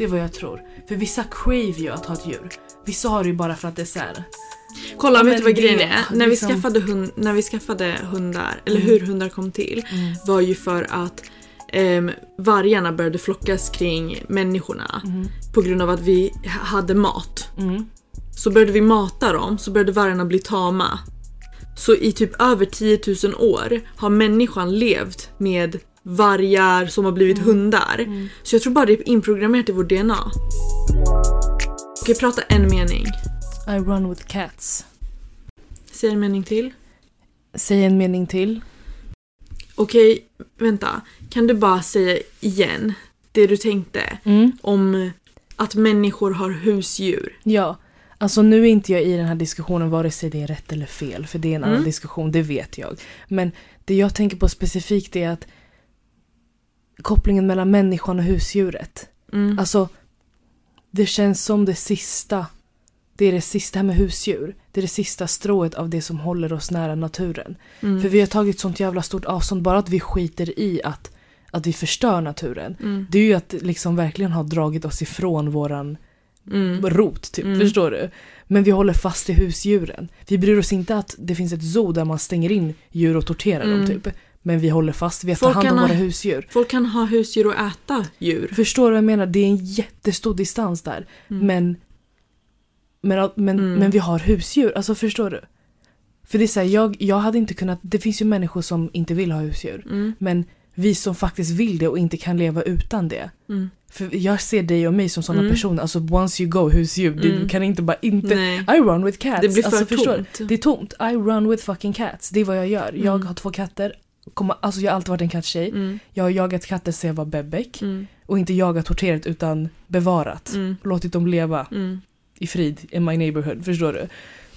Det är vad jag tror. För vissa crave ju att ha ett djur. Vissa har det ju bara för att det är såhär. Kolla, Ja, vet du vad grejen är? När vi, liksom- skaffade hund, när vi skaffade hundar, eller Mm. hur hundar kom till, Mm. var ju för att ehm, vargarna började flockas kring människorna Mm. på grund av att vi hade mat. Mm. Så började vi mata dem, så började vargarna bli tama. Så i typ över 10 000 år har människan levt med vargar som har blivit hundar. Mm. Så jag tror bara det är inprogrammerat i vår DNA. Okej, prata en mening. I run with cats. Säg en mening till. Säg en mening till. Okej, vänta. Kan du bara säga igen det du tänkte Mm. om att människor har husdjur? Ja, alltså nu är inte jag i den här diskussionen vare sig det är rätt eller fel, för det är en annan Mm. diskussion, det vet jag. Men det jag tänker på specifikt är att kopplingen mellan människan och husdjuret. Mm. Alltså, det känns som det sista. Det är det sista här med husdjur. Det är det sista strået av det som håller oss nära naturen. Mm. För vi har tagit sånt jävla stort avstånd, bara att vi skiter i att, att vi förstör naturen. Mm. Det är ju att liksom verkligen ha dragit oss ifrån våran Mm. rot, typ. Mm. Förstår du? Men vi håller fast i husdjuren. Vi bryr oss inte att det finns ett zoo där man stänger in djur och torterar Mm. dem, typ. Men vi håller fast vid att ta Folk hand om ha- våra husdjur. Folk kan ha husdjur och äta djur. Förstår du vad jag menar? Det är en jättestor distans där. Mm. Men, men, men, Mm. men vi har husdjur, alltså förstår du? För det är så här, jag, jag hade inte kunnat, det finns ju människor som inte vill ha husdjur. Mm. Men vi som faktiskt vill det och inte kan leva utan det. Mm. För jag ser dig och mig som sådana Mm. personer, alltså once you go husdjur, du Mm. kan inte bara inte Nej. I run with cats. Det blir för alltså, förstår du? tomt. Det är tomt. I run with fucking cats. Det är vad jag gör. Jag Mm. har två katter. Kommer, alltså jag har alltid varit en katttjej. Mm. Jag har jagat katter sedan jag var bebek. Mm. Och inte jagat torterat utan bevarat. Mm. Låtit dem leva Mm. i frid in my neighborhood. Förstår du?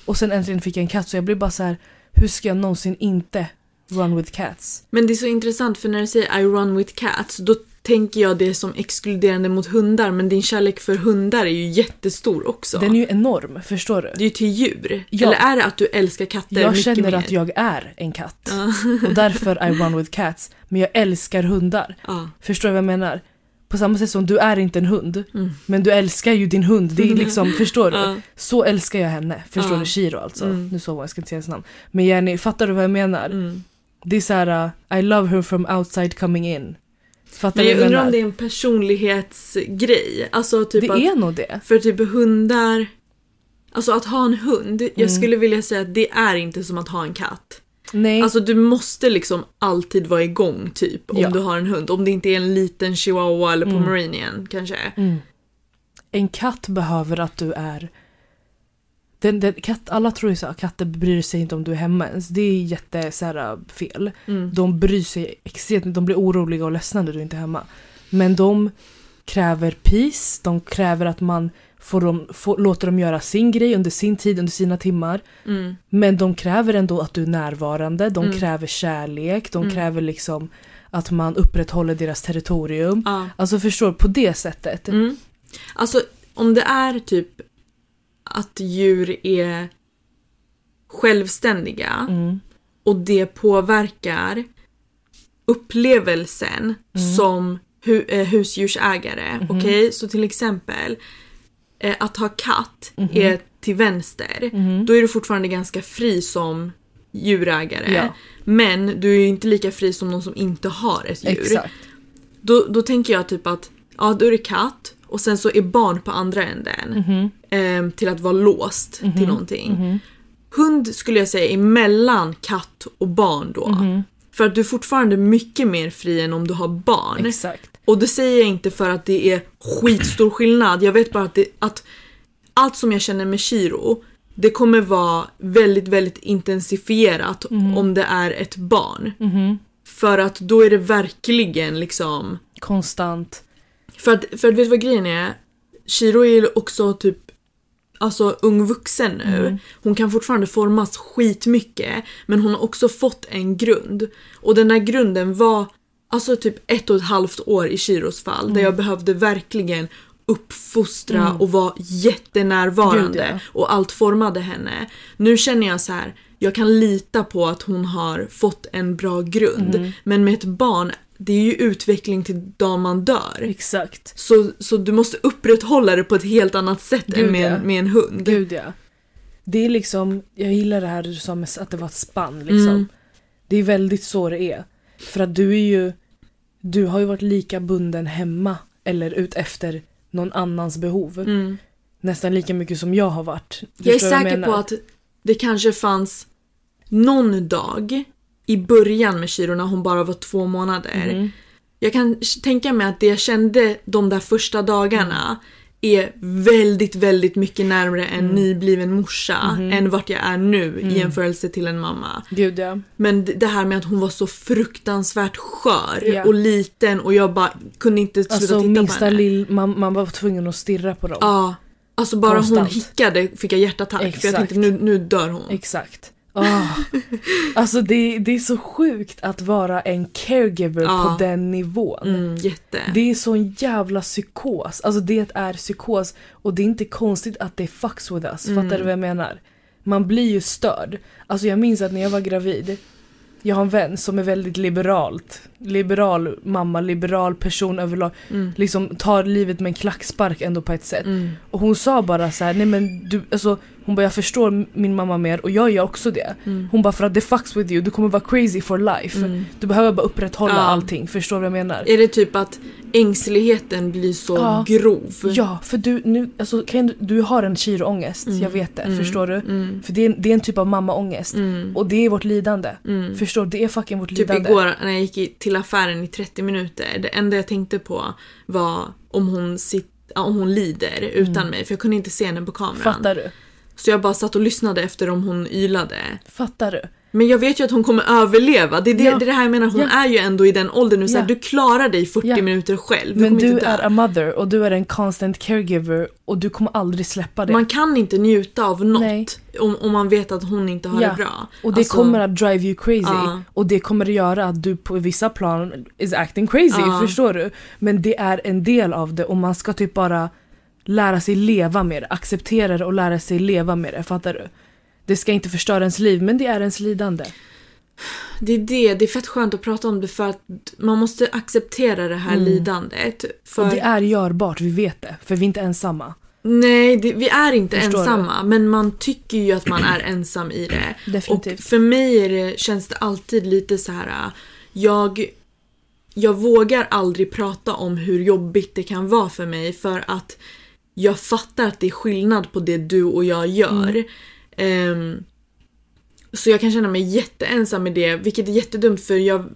Och sen äntligen fick jag en katt så jag blev bara så här. hur ska jag någonsin inte run with cats? Men det är så intressant för när du säger I run with cats då tänker jag det som exkluderande mot hundar men din kärlek för hundar är ju jättestor också. Den är ju enorm, förstår du? Det är ju till djur. Ja. Eller är det att du älskar katter Jag mycket känner mer? att jag är en katt. Ja. Och därför I run with cats. Men jag älskar hundar. ja. Förstår du vad jag menar? På samma sätt som du är inte en hund, Mm. men du älskar ju din hund. Det är liksom, förstår du? Så älskar jag henne. Förstår du? Shiro alltså. Mm. Nu sover jag, jag ska inte säga hennes namn. Men Jenny, fattar du vad jag menar? Mm. Det är så här: uh, I love her from outside coming in. Fattar Men jag jag undrar om det är en personlighetsgrej. Alltså typ det att, är nog det. för typ hundar... Alltså att ha en hund, jag Mm. skulle vilja säga att det är inte som att ha en katt. Nej. Alltså du måste liksom alltid vara igång typ om Ja. du har en hund. Om det inte är en liten chihuahua eller Mm. pomeranian kanske. mm. En katt behöver att du är... Den, den, katt, alla tror ju så här, katter bryr sig inte om du är hemma ens. Det är jätte så här, fel. Mm. De bryr sig extremt, de blir oroliga och ledsna när du inte är hemma. Men de kräver peace, de kräver att man får dem, får, låter dem göra sin grej under sin tid, under sina timmar. Mm. Men de kräver ändå att du är närvarande, de Mm. kräver kärlek, de Mm. kräver liksom att man upprätthåller deras territorium. Ja. Alltså förstår på det sättet. Mm. Alltså om det är typ att djur är självständiga Mm. och det påverkar upplevelsen Mm. som hu- eh, husdjursägare. Mhm. Okej, så till exempel eh, att ha katt Mhm. är till vänster. Mhm. Då är du fortfarande ganska fri som djurägare. Ja. Men du är ju inte lika fri som någon som inte har ett djur. Exakt. Då, då tänker jag typ att ja, då är det katt och sen så är barn på andra änden. Mhm. ehm, till att vara låst till Mhm. någonting. Mhm. Hund skulle jag säga är mellan katt och barn då. Mhm. För att du är fortfarande mycket mer fri än om du har barn. Exakt. Och det säger jag inte för att det är skitstor skillnad. Jag vet bara att, det, att allt som jag känner med Shiro det kommer vara väldigt, väldigt intensifierat Mhm. om det är ett barn. För att då är det verkligen liksom... Konstant. För att, för att vet du vad grejen är? Shiro är också typ alltså ung vuxen nu. Mm. Hon kan fortfarande formas skitmycket men hon har också fått en grund. Och den där grunden var alltså typ ett och ett halvt år i Shiros fall Mm. där jag behövde verkligen uppfostra och vara jättenärvarande Gud, ja. och allt formade henne. Nu känner jag så här, jag kan lita på att hon har fått en bra grund. Mm. Men med ett barn, det är ju utveckling till dagen man dör. Exakt. Så, så du måste upprätthålla det på ett helt annat sätt Gud, än med, ja. en- med en hund. Gud ja. Det är liksom, jag gillar det här du sa med att det var ett spann liksom. Mm. Det är väldigt så det är. För att du är ju, du har ju varit lika bunden hemma eller ut efter någon annans behov. Mm. Nästan lika mycket som jag har varit. Jag är säker menar? på att det kanske fanns någon dag i början med Shiro när hon bara var två månader. Mhm. Jag kan tänka mig att det jag kände de där första dagarna är väldigt, väldigt mycket närmare en Mm. nybliven morsa Mhm. än vart jag är nu i Mm. jämförelse till en mamma. Gud ja. Men det- här med att hon var så fruktansvärt skör Ja. och liten och jag bara kunde inte sluta Alltså titta på henne. lill, man, man var tvungen att stirra på dem. Ja. Alltså bara hon Konstant. hickade fick jag hjärtattack för jag Exakt. tänkte nu, nu dör hon. Exakt. Ah. Alltså det, det är så sjukt att vara en caregiver Ja. på den nivån. Mm, jätte. Det är sån jävla psykos. Alltså det är psykos och det är inte konstigt att det fucks with us. Mm. Fattar du vad jag menar? Man blir ju störd. Alltså jag minns att när jag var gravid, jag har en vän som är väldigt liberalt. Liberal mamma, liberal person överlag. Mm. Liksom tar livet med en klackspark ändå på ett sätt. Mm. Och hon sa bara så här, nej men du, alltså hon bara jag förstår min mamma mer och jag gör också det. Mm. Hon bara för att det fucks with you, du kommer vara crazy for life. Mm. Du behöver bara upprätthålla Ja. allting, förstår du vad jag menar? Är det typ att ängsligheten blir så Ja. grov? Ja, för du, nu, alltså, kan du, du har en kiroångest, Mm. jag vet det, Mm. förstår du? För det är, det är en typ av mammaångest. Mm. Och det är vårt lidande. Förstår du? Det är fucking vårt Typ lidande. igår när jag gick i- till affären i 30 minuter, det enda jag tänkte på var om hon, sit, om hon lider utan mig för jag kunde inte se henne på kameran. Mm. Fattar du? Så jag bara satt och lyssnade efter om hon ylade. Fattar du? Men jag vet ju att hon kommer överleva. Det är det, Ja. det, är det här jag menar, hon Ja. är ju ändå i den åldern nu. Så här. Du klarar dig 40 Ja. minuter själv. Du Men du är a mother och du är en constant caregiver och du kommer aldrig släppa det. Man kan inte njuta av något om, om man vet att hon inte har det bra. och det Alltså, kommer att drive you crazy. Ja. Och det kommer att göra att du på vissa plan is acting crazy, Ja. förstår du? Men det är en del av det och man ska typ bara lära sig leva med det, acceptera det och lära sig leva med det, fattar du? Det ska inte förstöra ens liv, men det är ens lidande. Det är det, det är fett skönt att prata om det för att man måste acceptera det här Mm. lidandet. För Och det är görbart, vi vet det, för vi är inte ensamma. Nej, det, vi är inte Förstår ensamma men man tycker ju att man är ensam i det. Definitivt. Och för mig det, känns det alltid lite så här. äh, Jag, jag vågar aldrig prata om hur jobbigt det kan vara för mig för att jag fattar att det är skillnad på det du och jag gör. Mm. Ehm, så jag kan känna mig jätteensam med det, vilket är jättedumt för jag,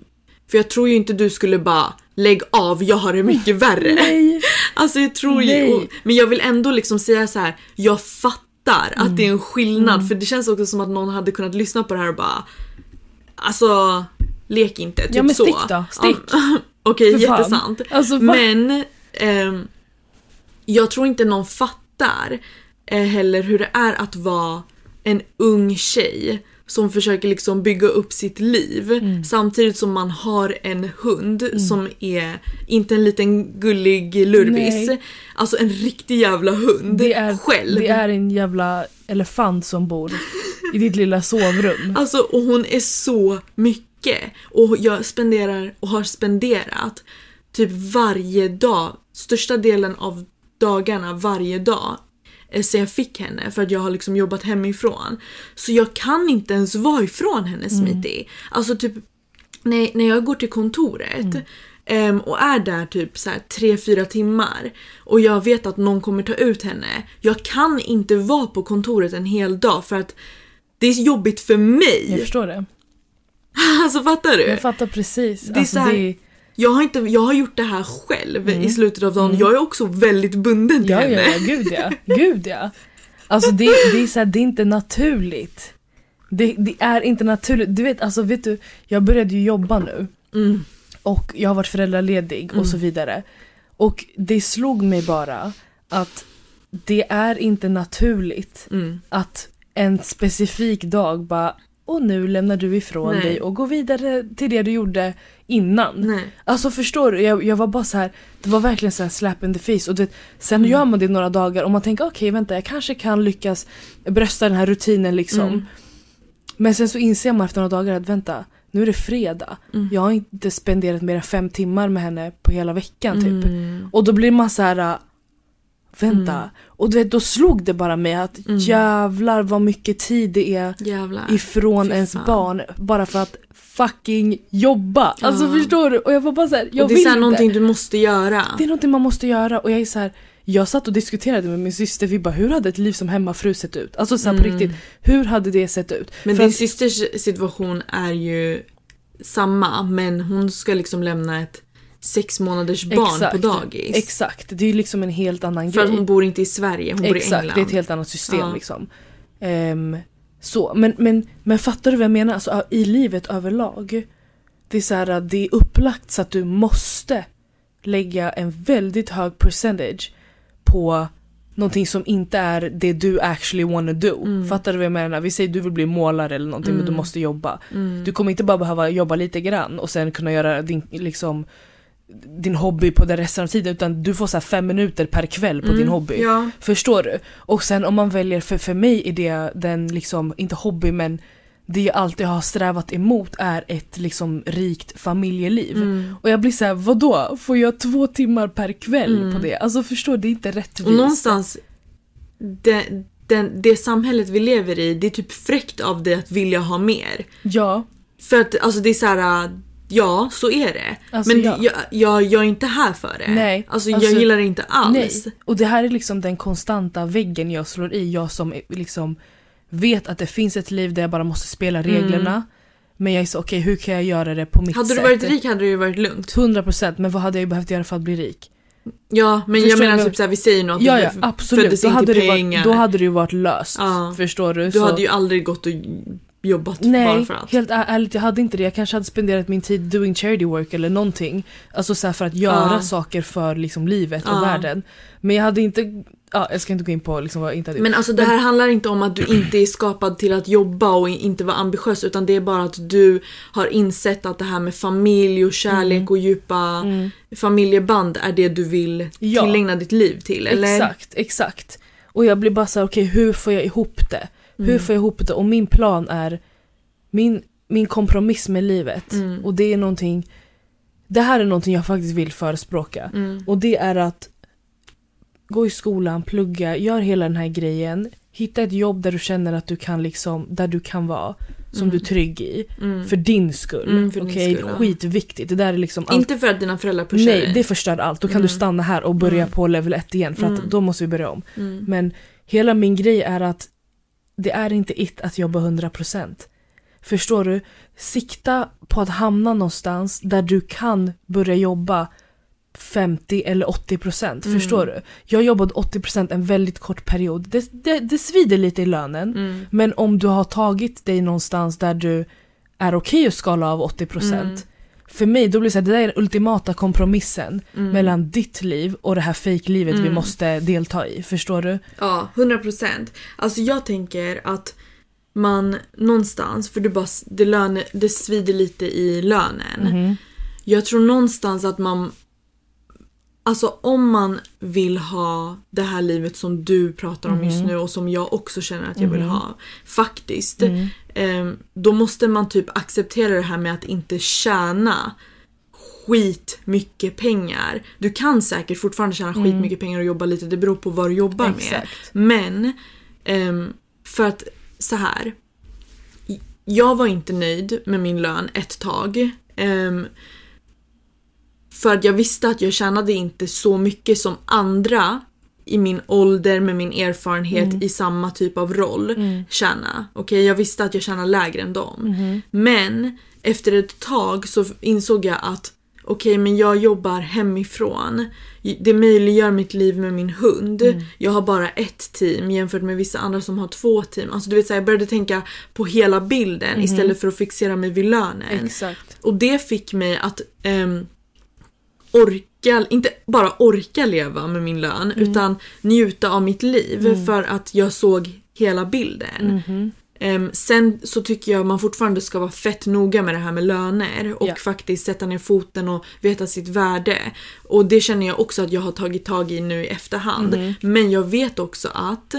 för jag tror ju inte du skulle bara lägg av, jag har det mycket värre. Nej! Alltså jag tror ju, och, men jag vill ändå liksom säga så här. jag fattar att Mm. det är en skillnad för det känns också som att någon hade kunnat lyssna på det här och bara Alltså, lek inte, typ Ja, men så. stick då, stick. Ja, Okej, fan. jättesant. Alltså? Men ehm, jag tror inte någon fattar eh, heller hur det är att vara en ung tjej som försöker liksom bygga upp sitt liv Mm. samtidigt som man har en hund som är inte en liten gullig lurvis. Nej. Alltså en riktig jävla hund Det är, själv. det är en jävla elefant som bor i ditt lilla sovrum. Alltså och hon är så mycket. Och jag spenderar och har spenderat typ varje dag, största delen av dagarna varje dag sen jag fick henne för att jag har liksom jobbat hemifrån. Så jag kan inte ens vara ifrån henne Smitty. Alltså typ när, när jag går till kontoret ehm, och är där typ så här 3-4 timmar och jag vet att någon kommer ta ut henne. Jag kan inte vara på kontoret en hel dag för att det är jobbigt för Jag mig. förstår det. Alltså fattar du? Jag fattar precis. Det är alltså, så här- det, Jag har, inte, jag har gjort det här själv i slutet av dagen. Jag är också väldigt bunden till ja, henne. ja, ja, gud ja. Gud ja. Alltså det, det är så här, det är inte naturligt. Det, det är inte naturligt. Du vet, alltså vet du, jag började ju jobba nu. Mm. Och jag har varit föräldraledig och så vidare. Och det slog mig bara att det är inte naturligt Mm. att en specifik dag bara och nu lämnar du ifrån Nej. dig och går vidare till det du gjorde innan. Nej. Alltså förstår du? Jag, jag var bara så här, det var verkligen så här slap in the face. Och du vet, sen Mm. gör man det några dagar och man tänker okej vänta jag kanske kan lyckas brösta den här rutinen liksom. Mm. Men sen så inser man efter några dagar att vänta, nu är det fredag. Mm. Jag har inte spenderat mer än fem timmar med henne på hela veckan typ. Mm. Och då blir man så här. Vänta. Mm. Och du vet, då slog det bara mig att Mm. jävlar vad mycket tid det är Jävlar. ifrån ens barn bara för att fucking jobba. Alltså Ja. förstår du? Och jag var bara såhär, jag och det är vill så här inte. någonting du måste göra. Det är någonting man måste göra och jag är så här. Jag satt och diskuterade med min syster, vi bara hur hade ett liv som hemmafru sett ut? Alltså så här, på Mm. riktigt, hur hade det sett ut? Men För din att- systers situation är ju samma men hon ska liksom lämna ett sex månaders barn Exakt. på dagis. Exakt, det är ju liksom en helt annan För att grej. hon bor inte i Sverige, hon bor i Exakt, England. det är ett helt annat system Ja. liksom. Ehm, så, men, men, men fattar du vad jag menar? Alltså, i livet överlag. Det är så här, det är upplagt så att du måste lägga en väldigt hög percentage på någonting som inte är det du actually wanna do. Mm. Fattar du vad jag menar? Vi säger du vill bli målare eller någonting men du Mm. måste jobba. Mm. Du kommer inte bara behöva jobba lite grann och sen kunna göra din, liksom, din hobby på den resten av tiden utan du får så här fem minuter per kväll på din Mm. hobby. Ja. Förstår du? Och sen om man väljer, för, för mig är det den liksom, inte hobby men det jag alltid har strävat emot är ett liksom rikt familjeliv. Mm. Och jag blir så här, vadå? Får jag två timmar per kväll Mm. på det? Alltså förstår du? Det är inte rättvist. Och någonstans, det, den, det samhället vi lever i, det är typ fräckt av dig att vilja ha mer. Ja, För att alltså det är så här. Ja så är det. Alltså, men ja. jag, jag, jag är inte här för det. Nej, Alltså, alltså, jag gillar det inte alls. nej. Och det här är liksom den konstanta väggen jag slår i. Jag som liksom vet att det finns ett liv där jag bara måste spela reglerna. Men jag är så, okej hur kan jag göra det på mitt Hade sätt? du varit rik hade det ju varit lugnt. 100% men vad hade jag behövt göra för att bli rik? Ja men Förstår jag menar typ såhär, vi säger nog att Ja ja absolut, föddes då hade, det varit, pengar. då hade det ju varit löst. Ja. Förstår du? Du Så- hade ju aldrig gått och jobbat bara Nej, för att. helt ärligt jag hade inte det. Jag kanske hade spenderat min tid doing charity work eller någonting. Alltså så för att göra Ja. saker för liksom livet Ja. och världen. Men jag hade inte, ja jag ska inte gå in på liksom vad jag inte hade Men alltså det här handlar inte om att du inte är skapad till att jobba och inte vara ambitiös utan det är bara att du har insett att det här med familj och kärlek och djupa Mm. familjeband är det du vill Ja. tillägna ditt liv till eller? Exakt, exakt. Och jag blir bara så här, okej hur får jag ihop det? Hur Mm. får jag ihop det? Och min plan är min, min kompromiss med livet. Mm. Och det är någonting, det här är någonting jag faktiskt vill förespråka. Mm. Och det är att gå i skolan, plugga, gör hela den här grejen. Hitta ett jobb där du känner att du kan liksom, där du kan vara. Som Mm. du är trygg i. Mm. För din skull. Mm, Okej, skull, ja. skitviktigt. Det där är liksom allt. Inte för att dina föräldrar pushar Nej, dig. det förstör allt. Då kan Mm. du stanna här och börja Mm. på level 1 igen. För att Mm. då måste vi börja om. Mm. Men hela min grej är att det är inte it att jobba 100%. Förstår du? Sikta på att hamna någonstans där du kan börja jobba 50 eller 80%. Mm. Förstår du? Jag jobbade 80% en väldigt kort period. Det, det, det svider lite i lönen. Mm. Men om du har tagit dig någonstans där du är okej att skala av 80% Mm. För mig då blir det så här, det där är den ultimata kompromissen Mm. mellan ditt liv och det här fake-livet vi Mm. måste delta i. Förstår du? Ja, 100%. Alltså jag tänker att man någonstans, för du bara, det, lön, det svider lite i lönen. Mhm. Jag tror någonstans att man Alltså om man vill ha det här livet som du pratar om just Mhm. nu och som jag också känner att jag vill Mhm. ha. Faktiskt. Mm. ehm, då måste man typ acceptera det här med att inte tjäna skit mycket pengar. Du kan säkert fortfarande tjäna Mm. skit mycket pengar och jobba lite, det beror på vad du jobbar med. Exakt. Men ehm, för att så här. Jag var inte nöjd med min lön ett tag. Ehm, för att jag visste att jag tjänade inte så mycket som andra i min ålder med min erfarenhet i samma typ av roll Mm. tjäna. Okej, jag visste att jag tjänar lägre än dem. Mhm. Men efter ett tag så insåg jag att okej, men jag jobbar hemifrån. Det möjliggör mitt liv med min hund. Mm. Jag har bara ett team jämfört med vissa andra som har två team. Alltså du vet så här, jag började tänka på hela bilden istället för att fixera mig vid lönen. Exakt. Och det fick mig att ehm, orka, inte bara orka leva med min lön utan njuta av mitt liv för att jag såg hela bilden. Mhm. Ehm, sen så tycker jag man fortfarande ska vara fett noga med det här med löner och Ja. faktiskt sätta ner foten och veta sitt värde. Och det känner jag också att jag har tagit tag i nu i efterhand. Mhm. Men jag vet också att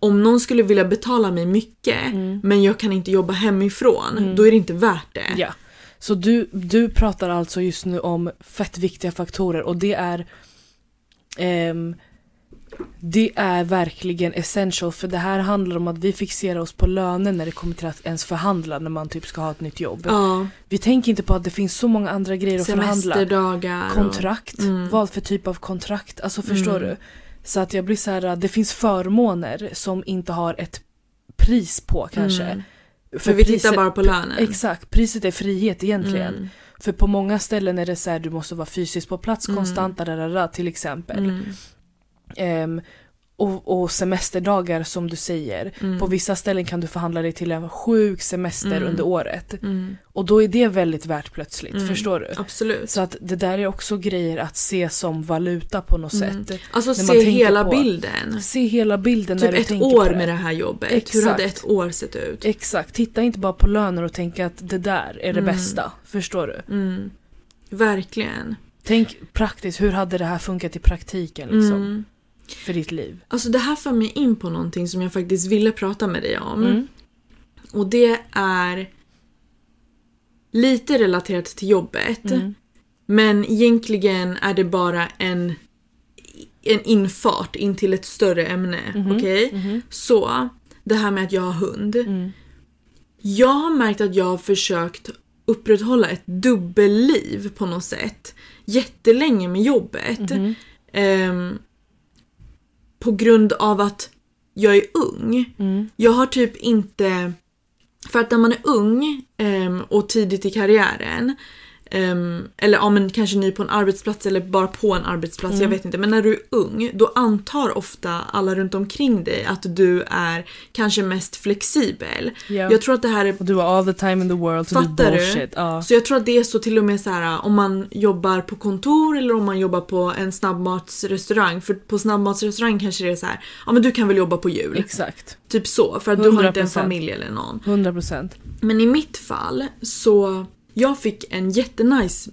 om någon skulle vilja betala mig mycket men jag kan inte jobba hemifrån, då är det inte värt det. Ja. Så du, du pratar alltså just nu om fett viktiga faktorer och det är ehm, det är verkligen essential för det här handlar om att vi fixerar oss på löner när det kommer till att ens förhandla när man typ ska ha ett nytt jobb. Ja, Vi tänker inte på att det finns så många andra grejer att förhandla. semesterdagar. och- Kontrakt, Mm. vad för typ av kontrakt? Alltså förstår Mm. du? Så att jag blir så här, det finns förmåner som inte har ett pris på kanske. Mm. För vi priset- tittar bara på lönen. Exakt, priset är frihet egentligen. Mm. För på många ställen är det så här, du måste vara fysiskt på plats Mm. konstant, dadadada, till exempel. Mm. Ehm, och, och semesterdagar som du säger. Mm. På vissa ställen kan du förhandla dig till en sjuk semester Mm. under året. Mm. Och då är det väldigt värt plötsligt, Mm. förstår du? Absolut. Så att det där är också grejer att se som valuta på något Mm. sätt. Alltså när se hela på- bilden. Se hela bilden när Typ du ett tänker år på med det här jobbet. Exakt. Hur hade ett år sett ut? Exakt, titta inte bara på löner och tänk att det där är det Mm. bästa. Förstår du? Verkligen. Tänk praktiskt, hur hade det här funkat i praktiken liksom? Mm. För ditt liv? Alltså det här för mig in på någonting som jag faktiskt ville prata med dig om. Mm. Och det är lite relaterat till jobbet. Mm. Men egentligen är det bara en, en infart in till ett större ämne. Mhm. Okej? Mhm. Så, det här med att jag har hund. Mm. Jag har märkt att jag har försökt upprätthålla ett dubbelliv på något sätt. Jättelänge med jobbet. Mhm. Ehm, på grund av att jag är ung. Mm. Jag har typ inte... För att när man är ung ehm, och tidigt i karriären ehm, eller ja, men kanske ny på en arbetsplats eller bara på en arbetsplats, Mm. jag vet inte. Men när du är ung, då antar ofta alla runt omkring dig att du är kanske mest flexibel. Ja. Jag tror att det här är du har all the time in the world, så Fattar du du? bullshit. Ja. så jag tror att det är så till och med så här om man jobbar på kontor eller om man jobbar på en snabbmatsrestaurang. För på snabbmatsrestaurang kanske det är så här, ja men du kan väl jobba på jul. Exakt. Typ så, för att du har inte en 100%. familj eller någon. 100 procent. Men i mitt fall så, jag fick en jättenice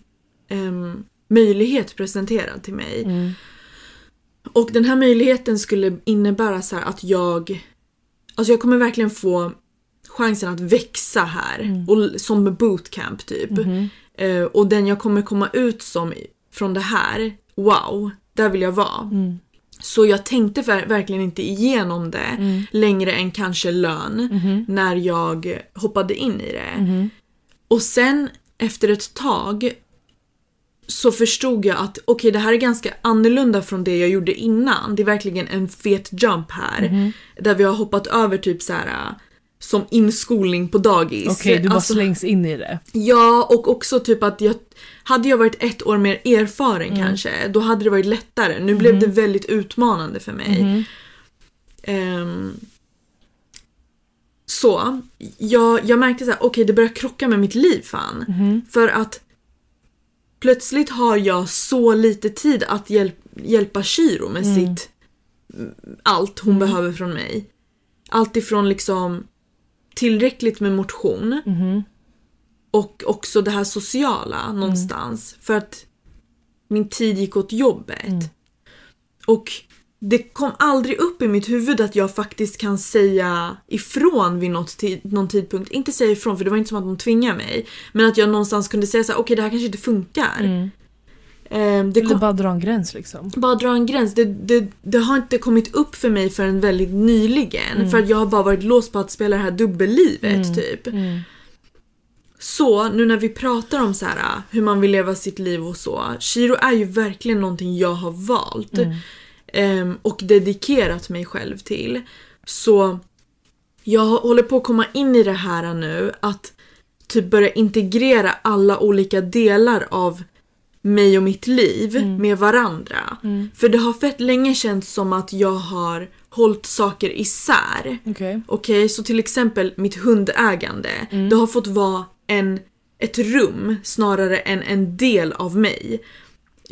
ehm, möjlighet presenterad till mig. Mm. Och den här möjligheten skulle innebära så att jag, alltså jag kommer verkligen få chansen att växa här. Mm. Och, som bootcamp typ. Mhm. Eh, och den jag kommer komma ut som från det här, wow, där vill jag vara. Mm. Så jag tänkte ver- verkligen inte igenom det Mm. längre än kanske lön Mhm. när jag hoppade in i det. Mhm. Och sen efter ett tag så förstod jag att okej det här är ganska annorlunda från det jag gjorde innan. Det är verkligen en fet jump här. Mhm. Där vi har hoppat över typ så här som inskolning på dagis. Okej, du bara Alltså- slängs in i det. Ja, och också typ att jag... Hade jag varit ett år mer erfaren kanske, då hade det varit lättare. Nu blev det väldigt utmanande för mig. Mhm. Så, jag, jag märkte så här, okej det börjar krocka med mitt liv fan. Mhm. För att plötsligt har jag så lite tid att hjälp, hjälpa Shiro med sitt allt hon behöver från mig. Allt ifrån liksom tillräckligt med motion Mhm. och också det här sociala någonstans. För att min tid gick åt jobbet. Och det kom aldrig upp i mitt huvud att jag faktiskt kan säga ifrån vid något någon tidpunkt. Inte säga ifrån för det var inte som att de tvingade mig. Men att jag någonstans kunde säga så okej det här kanske inte funkar. Mm. Ehm, det Eller kom, bara dra en gräns liksom. bara dra en gräns. Det, det, det har inte kommit upp för mig förrän väldigt nyligen. För att jag har bara varit låst på att spela det här dubbellivet typ. Mm. Så nu när vi pratar om så här hur man vill leva sitt liv och så. Shiro är ju verkligen någonting jag har valt. Ehm, och dedikerat mig själv till. Så jag håller på att komma in i det här nu att typ börja integrera alla olika delar av mig och mitt liv med varandra. För det har fett länge känts som att jag har hållit saker isär. Okej. Okej, så till exempel mitt hundägande. Det har fått vara en, ett rum snarare än en del av mig.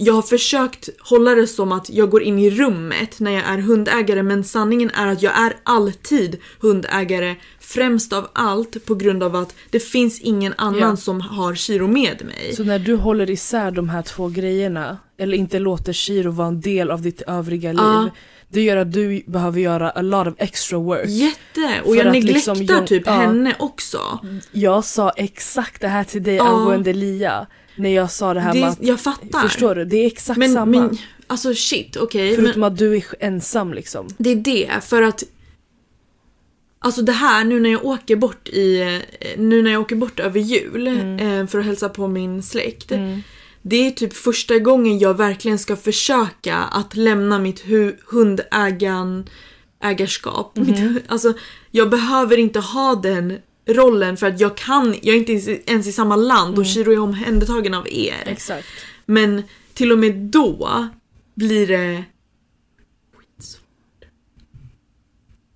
Jag har försökt hålla det som att jag går in i rummet när jag är hundägare men sanningen är att jag är alltid hundägare främst av allt på grund av att det finns ingen annan Ja. som har Shiro med mig. Så när du håller isär de här två grejerna, eller inte låter Shiro vara en del av ditt övriga liv, det gör att du behöver göra a lot of extra work. Jätte! Och jag neglektar liksom typ ja. henne också. Jag sa exakt det här till dig Ja. angående Lia, när jag sa det här med Det, att, jag fattar. förstår du? Det är exakt men, samma. men alltså shit, okej. men- Förutom att du är ensam liksom. Det är det, för att Alltså det här nu när jag åker bort i, nu när jag åker bort över jul eh, för att hälsa på min släkt. Det är typ första gången jag verkligen ska försöka att lämna mitt hu- hundägan ägarskap. Mitt, alltså jag behöver inte ha den rollen för att jag kan, jag är inte ens- i samma land och Shiro är omhändertagen av er. Exakt. Men till och med då blir det.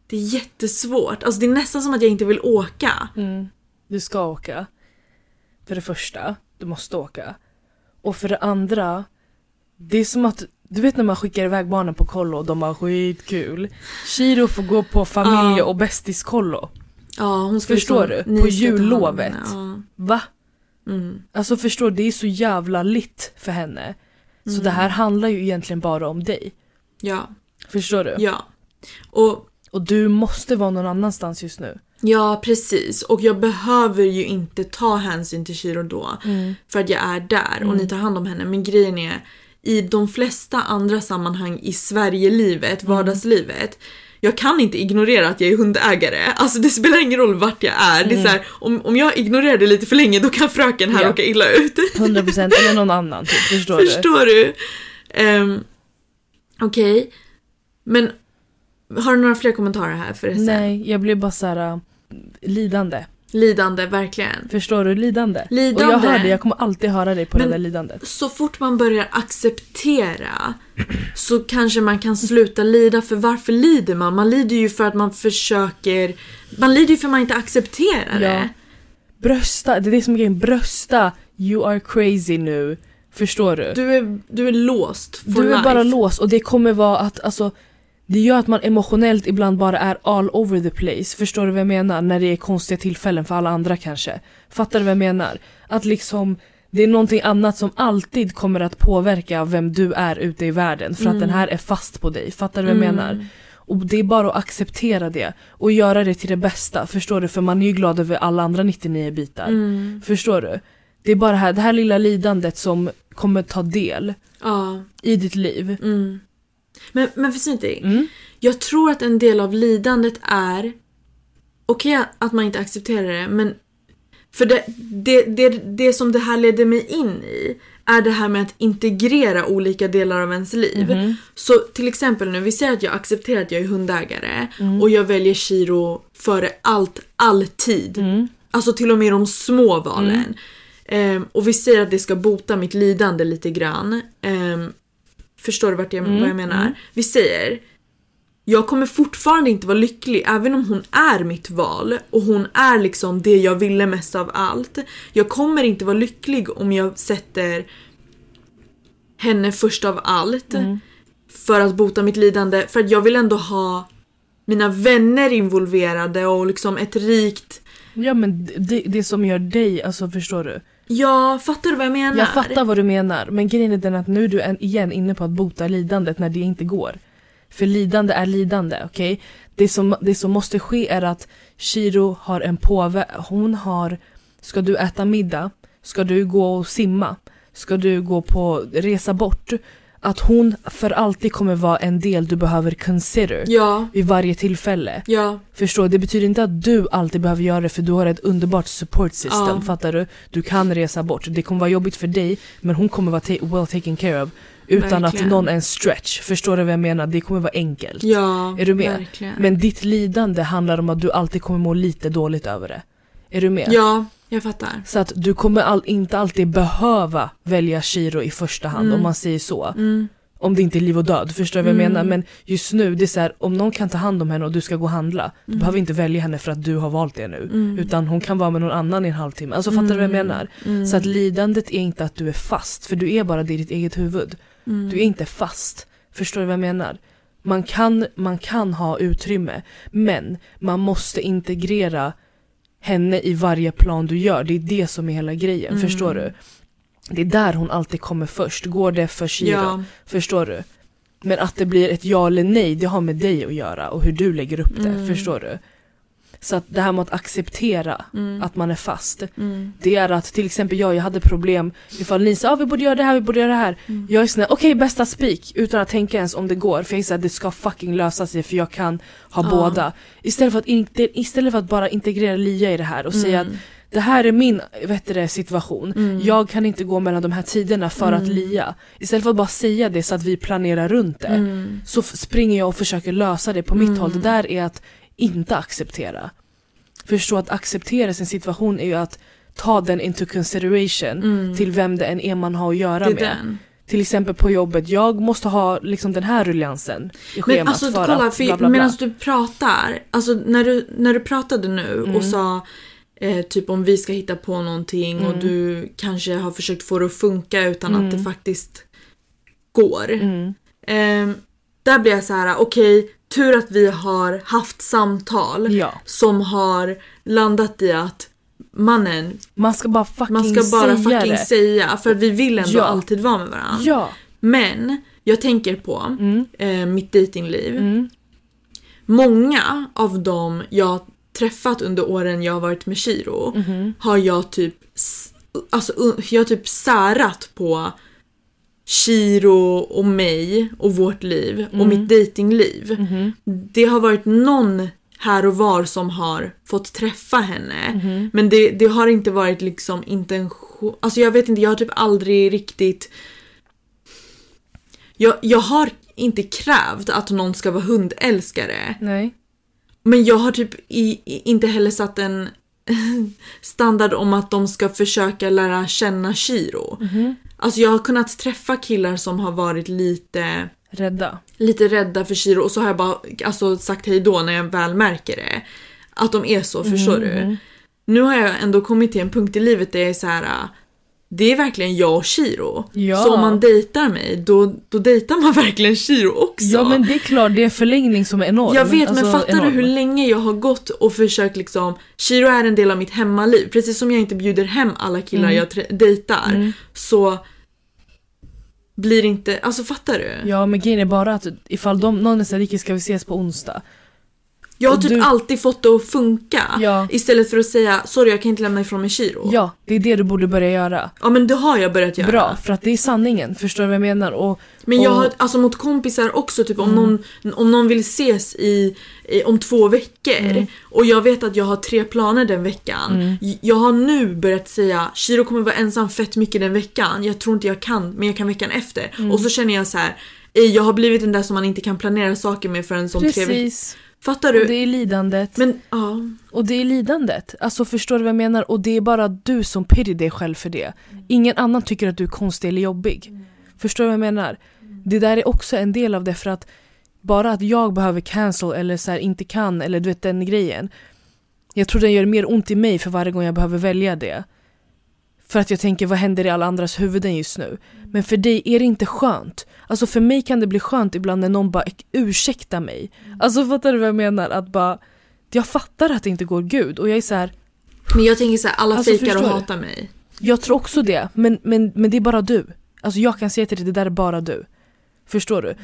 Det är jättesvårt. Alltså det är nästan som att jag inte vill åka. Mm. Du ska åka. För det första, du måste åka. Och för det andra, det är som att du vet när man skickar iväg barnen på kollo och de har skitkul. Shiro får gå på familje och bästiskollo. Ja, hon ska Förstår du? På jullovet. henne, Va? Ja. Mm. Alltså förstår du, det är så jävla litt för henne. Så Mm. det här handlar ju egentligen bara om dig. ja, Förstår du? ja. Och Och du måste vara någon annanstans just nu. ja, precis. Och jag behöver ju inte ta hänsyn till Shiro då. Mm. För att jag är där och ni tar hand om henne. Men grejen är, i de flesta andra sammanhang i Sverigelivet, Mm. vardagslivet. Jag kan inte ignorera att jag är hundägare. Alltså det spelar ingen roll vart jag är. Det är så här, om, om jag ignorerar det lite för länge då kan fröken här Mm. Ja. råka illa ut. 100% eller någon annan typ, förstår, du? Förstår du? Um, Okej. Men har du några fler kommentarer här förresten? Nej, jag blev bara så här äh, lidande. Lidande, verkligen. Förstår du? Lidande. Lidande. Och jag hör det, jag kommer alltid höra dig på Men- det där lidandet. så fort man börjar acceptera så kanske man kan sluta lida. För varför lider man? Man lider ju för att man försöker... Man lider ju för att man inte accepterar Ja. det. Brösta, det är det som är grejen. Brösta, you are crazy nu. Förstår du? Du är, du är låst Du är life. bara låst och det kommer vara att alltså det gör att man emotionellt ibland bara är all over the place. Förstår du vad jag menar? När det är konstiga tillfällen för alla andra kanske. Fattar du vad jag menar? Att liksom det är någonting annat som alltid kommer att påverka vem du är ute i världen. För att den här är fast på dig. Fattar du vad jag Mm. menar? Och det är bara att acceptera det. Och göra det till det bästa. Förstår du? För man är ju glad över alla andra 99 bitar. Mm. Förstår du? Det är bara det här, det här lilla lidandet som kommer ta del Ja. i ditt liv. Mm. Men, men förstår inte? Mm. Jag tror att en del av lidandet är okej att man inte accepterar det men för det, det, det, det som det här leder mig in i är det här med att integrera olika delar av ens liv. Mhm. Så till exempel nu, vi säger att jag accepterar att jag är hundägare Mm. och jag väljer Shiro före allt, alltid. Mm. Alltså till och med de små valen. Ehm, och vi säger att det ska bota mitt lidande lite grann. Ehm, förstår du vart jag, Mm, vad jag menar? Vi säger jag kommer fortfarande inte vara lycklig även om hon är mitt val och hon är liksom det jag ville mest av allt. Jag kommer inte vara lycklig om jag sätter henne först av allt Mm. för att bota mitt lidande för att jag vill ändå ha mina vänner involverade och liksom ett rikt Ja men det, det som gör dig, alltså förstår du? Ja, fattar du vad jag menar? Jag fattar vad du menar men grejen är den att nu är du igen inne på att bota lidandet när det inte går. För lidande är lidande, okej? Det, som, det som måste ske är att Shiro har en påve, hon har, ska du äta middag? Ska du gå och simma? Ska du gå på resa bort? Att hon för alltid kommer vara en del du behöver consider Ja, vid varje tillfälle. ja, Förstå, det betyder inte att du alltid behöver göra det för du har ett underbart support system, Ja. fattar du? Du kan resa bort, det kommer vara jobbigt för dig men hon kommer vara well taken care of utan Verkligen. att någon är en stretch, förstår du vad jag menar? Det kommer vara enkelt. ja. Är du med? Verkligen. Men ditt lidande handlar om att du alltid kommer må lite dåligt över det. Är du med? Ja, jag fattar. Så att du kommer all, inte alltid behöva välja Shiro i första hand Mm. om man säger så. Mm. Om det inte är liv och död, förstår du vad jag Mm. menar? Men just nu, det är så här, om någon kan ta hand om henne och du ska gå och handla, du behöver inte välja henne för att du har valt det nu. Mm. Utan hon kan vara med någon annan i en halvtimme. Alltså fattar du vad jag Mm. menar? Mm. Så att lidandet är inte att du är fast, för du är bara det i ditt eget huvud. Mm. Du är inte fast. Förstår du vad jag menar? Man kan, man kan ha utrymme, men man måste integrera henne i varje plan du gör. Det är det som är hela grejen, Mm. förstår du? Det är där hon alltid kommer först. Går det för Shiro? Ja. Förstår du? Men att det blir ett ja eller nej, det har med dig att göra och hur du lägger upp det, Mm. förstår du? Så att det här med att acceptera Mm. att man är fast, Mm. det är att till exempel jag, jag hade problem ifall ni sa ah, vi borde göra det här, vi borde göra det här. Mm. Jag är sån okej bästa spik utan att tänka ens om det går för jag är så här, det ska fucking lösa sig för jag kan ha Ja. båda. Istället för, att inte, istället för att bara integrera Lia i det här och säga att Mm. det här är min vet det, situation. Mm. Jag kan inte gå mellan de här tiderna för att Mm. lia. Istället för att bara säga det så att vi planerar runt det. Mm. Så springer jag och försöker lösa det på mitt Mm. håll. Det där är att inte acceptera. Förstå att acceptera sin situation är ju att ta den into consideration Mm. till vem det än är man har att göra med. den. Till exempel på jobbet, jag måste ha liksom den här ruljansen i schemat Men alltså för kolla, att bla bla bla. medan du pratar, alltså när du, när du pratade nu Mm. och sa eh, typ om vi ska hitta på någonting och Mm. du kanske har försökt få det att funka utan Mm. att det faktiskt går. Mm. Eh, där blir jag så här: okej, tur att vi har haft samtal Ja, som har landat i att mannen, man ska bara fucking man ska bara säga fucking det. säga för vi vill ändå Ja. alltid vara med varandra. Ja. Men jag tänker på Mm. eh, mitt datingliv. Mm. Många av dem jag träffat under åren jag har varit med Shiro Mhm. har jag typ Alltså jag har typ särat på Shiro och mig och vårt liv och Mm. mitt datingliv. Mhm. Det har varit någon här och var som har fått träffa henne. Mhm. Men det, det har inte varit liksom intention... Alltså jag vet inte, jag har typ aldrig riktigt... Jag, jag har inte krävt att någon ska vara hundälskare. Nej. Men jag har typ i, i, inte heller satt en standard om att de ska försöka lära känna Shiro. Mhm. Alltså jag har kunnat träffa killar som har varit lite, Rädda. lite rädda för Shiro och så har jag bara alltså, sagt hej då när jag väl märker det. Att de är så, förstår du? Mhm. Nu har jag ändå kommit till en punkt i livet där jag är så här. äh, Det är verkligen jag och Shiro. Ja. Så om man dejtar mig, då, då dejtar man verkligen Shiro också. Ja men det är klart, det är en förlängning som är enorm. Jag vet Alltså, men fattar enorm. du hur länge jag har gått och försökt liksom Shiro är en del av mitt hemmaliv. Precis som jag inte bjuder hem alla killar Mm. jag dejtar Mm. så blir inte, alltså fattar du? Ja men grejen är bara att ifall de, någon är Ricky ska vi ses på onsdag? Jag har typ du- alltid fått det att funka Ja. istället för att säga sorry jag kan inte lämna ifrån mig Shiro. Ja, det är det du borde börja göra. Ja men det har jag börjat göra. Bra, för att det är sanningen, förstår du vad jag menar? Och, Men jag och- har alltså mot kompisar också typ om, Mm. någon, om någon vill ses i, i om två veckor Mm. och jag vet att jag har tre planer den veckan. Mm. Jag har nu börjat säga Shiro kommer vara ensam fett mycket den veckan. Jag tror inte jag kan men jag kan veckan efter. Mm. Och så känner jag så här. "Ey, Jag har blivit den där som man inte kan planera saker med förrän som tre veckor. Fattar och du? det är lidandet. Men ja. Och det är lidandet. Alltså förstår du vad jag menar? Och det är bara du som pity dig själv för det. Ingen annan tycker att du är konstig eller jobbig. Förstår du vad jag menar? Det där är också en del av det för att bara att jag behöver cancel eller så här inte kan eller du vet den grejen. Jag tror det gör mer ont i mig för varje gång jag behöver välja det. För att jag tänker vad händer i alla andras huvuden just nu? Men för dig är det inte skönt. Alltså för mig kan det bli skönt ibland när någon bara ursäktar mig. Alltså fattar du vad jag menar? Att bara jag fattar att det inte går gud och jag är så här. Men jag tänker så här, alla Alltså, fejkar och hatar mig. jag tror också det, men, men, men det är bara du. Alltså jag kan säga till dig, det där är bara du. Förstår du?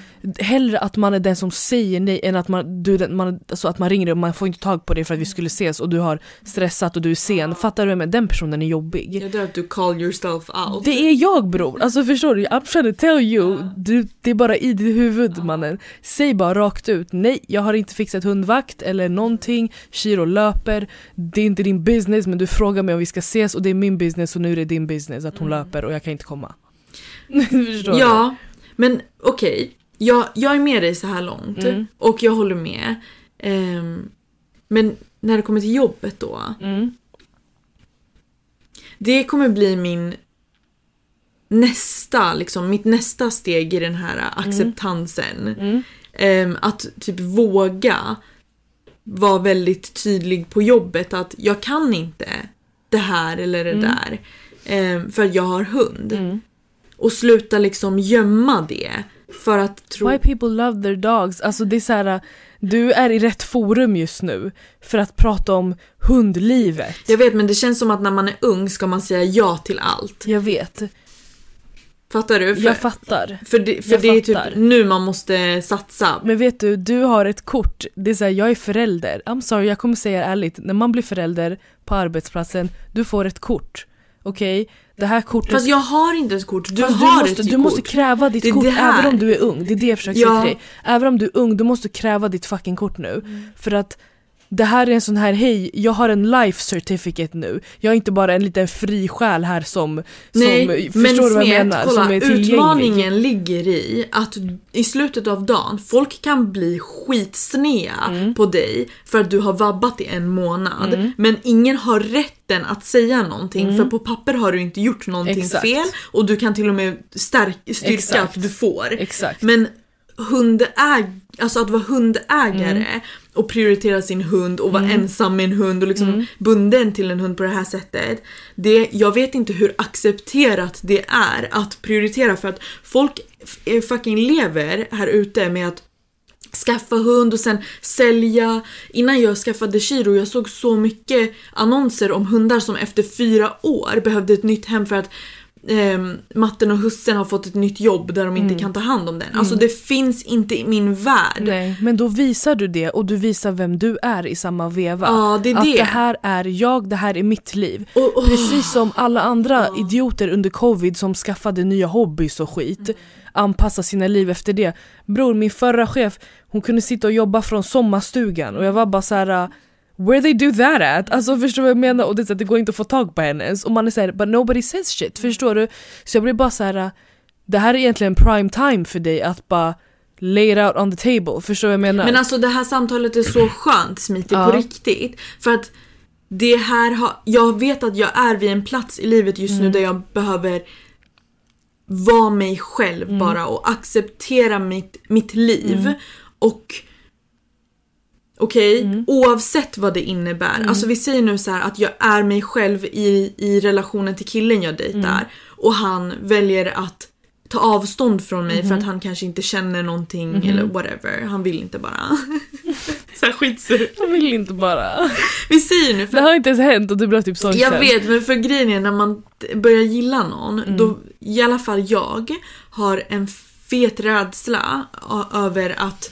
Hellre att man är den som säger nej än att man, du, är man, alltså att man ringer och man får inte tag på dig för att vi skulle ses och du har stressat och du är sen. Fattar du? Men den personen är jobbig. Jag dör att du call yourself out. Det är jag bror, alltså förstår du? I'm trying to tell you, du, det är bara i ditt huvud mannen. Säg bara rakt ut, nej jag har inte fixat hundvakt eller någonting, Shiro löper, det är inte din business men du frågar mig om vi ska ses och det är min business och nu är det din business att hon löper och jag kan inte komma. förstår Ja, men okej. Jag, jag är med dig så här långt Mm. och jag håller med. Ehm, men när det kommer till jobbet då. Mm. Det kommer bli min nästa, liksom, mitt nästa steg i den här acceptansen. Mm. Ehm, att typ våga vara väldigt tydlig på jobbet att jag kan inte det här eller det där. ehm, för att jag har hund. Mm. Och sluta liksom gömma det. För att tro... Why people love their dogs. Alltså det är så här, du är i rätt forum just nu för att prata om hundlivet. Jag vet men det känns som att när man är ung ska man säga ja till allt. Jag vet. Fattar du? För, Jag fattar. för det, för jag det är typ nu man måste satsa. Men vet du, du har ett kort. Det är såhär, jag är förälder. I'm sorry, jag kommer säga ärligt. När man blir förälder på arbetsplatsen, du får ett kort. Okej? Det här kortet... Fast jag har inte ett kort, du Fast har du måste, ett du kort. måste kräva ditt Det kort det även om du är ung. Det är det jag försöker Ja. säga till dig. Även om du är ung, du måste kräva ditt fucking kort nu. Mm. För att det här är en sån här, hej, jag har en life certificate nu. Jag är inte bara en liten fri själ här som, som Nej, förstår men du vad jag Smet, menar? kolla, som är utmaningen ligger i att i slutet av dagen, folk kan bli skitsnea Mm. på dig för att du har vabbat i en månad. Men ingen har rätten att säga någonting för på papper har du inte gjort någonting Mm. Exakt. fel och du kan till och med stärk, styrka Exakt. att du får. Exakt. Men hundäg, alltså att vara hundägare Mm. och prioritera sin hund och vara ensam med en hund och liksom Mm. bunden till en hund på det här sättet. Det, jag vet inte hur accepterat det är att prioritera för att folk eh, fucking lever här ute med att skaffa hund och sen sälja. Innan jag skaffade Shiro jag såg så mycket annonser om hundar som efter fyra år behövde ett nytt hem för att ehm, matten och hussen har fått ett nytt jobb där de inte kan ta hand om den. Alltså det finns inte i min värld. Nej, men då visar du det och du visar vem du är i samma veva. Ja, det är att det. det här är jag, det här är mitt liv. Och- och- Precis som alla andra idioter under covid som skaffade nya hobbys och skit. Anpassa sina liv efter det. Bror, min förra chef, hon kunde sitta och jobba från sommarstugan och jag var bara så här. Where they do that at? Alltså förstår du vad jag menar? Och det, så att det går inte att få tag på henne ens. Och man är såhär, but nobody says shit. Förstår du? Så jag blir bara så här. uh, det här är egentligen prime time för dig att bara lay it out on the table. Förstår du vad jag menar? Men alltså det här samtalet är så skönt Smiti Ja. på riktigt. För att det här har, jag vet att jag är vid en plats i livet just Mm. nu där jag behöver vara mig själv Mm. bara och acceptera mitt, mitt liv. Och Okej, Mm. oavsett vad det innebär. Alltså vi säger nu så här att jag är mig själv i, i relationen till killen jag dejtar Mm. och han väljer att ta avstånd från mig Mm-hmm. för att han kanske inte känner någonting eller whatever. Han vill inte bara. så här skitsur. jag vill inte bara. Vi säger nu, för Det har inte ens hänt och du blev typ sorgsen. jag vet men för grejen är när man börjar gilla någon Mm. då i alla fall jag har en fet rädsla över att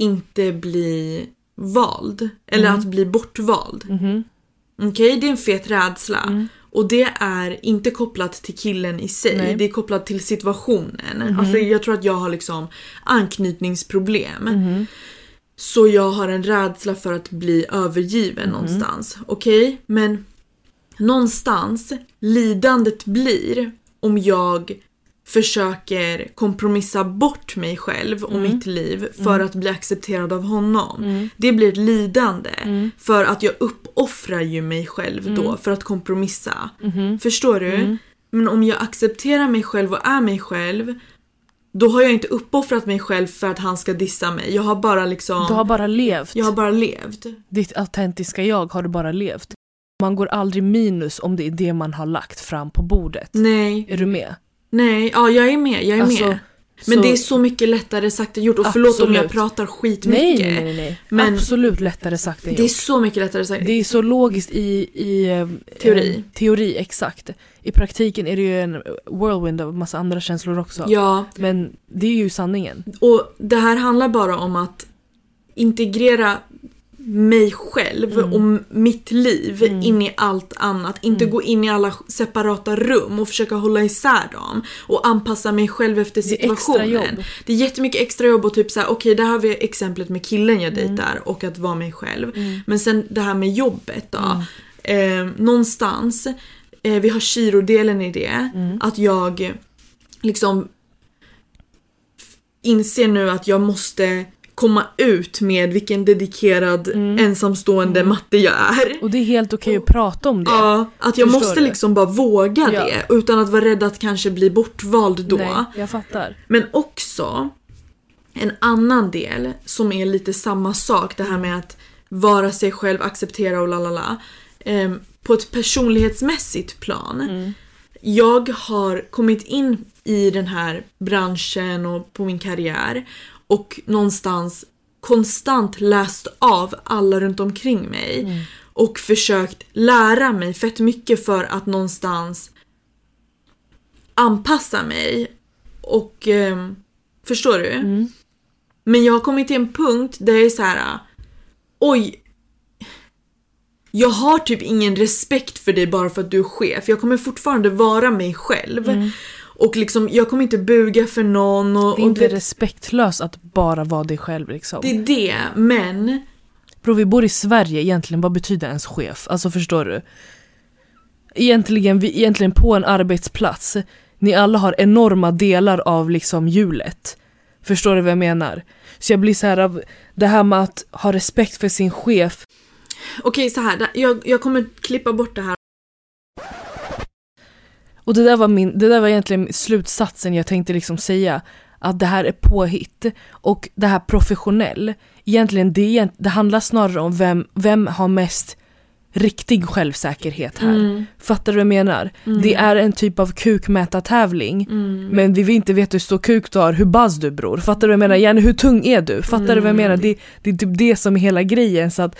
inte bli vald. Eller Mm. att bli bortvald. Mhm. Okej, det är en fet rädsla. Mm. Och det är inte kopplat till killen i sig, Nej. Det är kopplat till situationen. Alltså jag tror att jag har liksom anknytningsproblem. Mhm. Så jag har en rädsla för att bli övergiven Mhm. någonstans. Okej? Men någonstans, lidandet blir om jag försöker kompromissa bort mig själv och Mm. mitt liv för att bli accepterad av honom. Det blir ett lidande. Mm. För att jag uppoffrar ju mig själv då för att kompromissa. Mhm. Förstår du? Men om jag accepterar mig själv och är mig själv då har jag inte uppoffrat mig själv för att han ska dissa mig. Jag har bara liksom... Du har bara levt. Jag har bara levt. Ditt autentiska jag har du bara levt. Man går aldrig minus om det är det man har lagt fram på bordet. Nej, Är du med? Nej, ja jag är med, jag är Alltså, med. Men så- det är så mycket lättare sagt än gjort och förlåt om jag Absolut. pratar skitmycket. Nej, nej, nej, nej. Men- Absolut lättare sagt än Det är gjort. så mycket lättare sagt. Det är så logiskt i, i eh, Teori. eh, teori, exakt. I praktiken är det ju en whirlwind av massa andra känslor också. Ja, Men det är ju sanningen. och det här handlar bara om att integrera mig själv Mm. och mitt liv in i allt annat. Inte Mm. gå in i alla separata rum och försöka hålla isär dem. Och anpassa mig själv efter Det är extra situationen. Det är jättemycket extra jobb och typ såhär, okej där har vi exemplet med killen jag Mm. dejtar och att vara mig själv. Men sen det här med jobbet då. Eh, någonstans, eh, vi har Shiro-delen i det. Att jag liksom inser nu att jag måste komma ut med vilken dedikerad ensamstående matte jag är. Och det är helt okej att prata om det. Ja, att jag Förstår måste du? liksom bara våga Ja. det utan att vara rädd att kanske bli bortvald då. Nej, jag fattar. Men också en annan del som är lite samma sak, det här med att vara sig själv, acceptera och lalala. Ehm, på ett personlighetsmässigt plan. Mm. Jag har kommit in i den här branschen och på min karriär och någonstans konstant läst av alla runt omkring mig Mm. och försökt lära mig fett mycket för att någonstans anpassa mig och ehm, förstår du? Mm. Men jag har kommit till en punkt där jag är så här. oj jag har typ ingen respekt för dig bara för att du är chef. Jag kommer fortfarande vara mig själv. Och liksom, jag kommer inte buga för någon. Och. Det är och inte det, respektlöst att bara vara dig själv liksom. det är det, men Bro, vi bor i Sverige egentligen, vad betyder ens chef? Alltså förstår du? Egentligen, vi, egentligen på en arbetsplats, ni alla har enorma delar av liksom hjulet. Förstår du vad jag menar? Så jag blir så här av det här med att ha respekt för sin chef. okej så här. Jag, jag kommer klippa bort det här. Och det där var, min, det där var egentligen slutsatsen jag tänkte liksom säga. Att det här är påhitt. Och det här professionell. Egentligen det, det handlar snarare om vem, vem har mest riktig självsäkerhet här. Mm. Fattar du vad jag menar? Det är en typ av kukmätartävling. Mm. Men vi vill inte veta hur stor kuk du har, hur buzz du bror. Fattar du vad jag menar? Gärna hur tung är du? Fattar du vad jag menar? Det, det är typ det som är hela grejen. Så att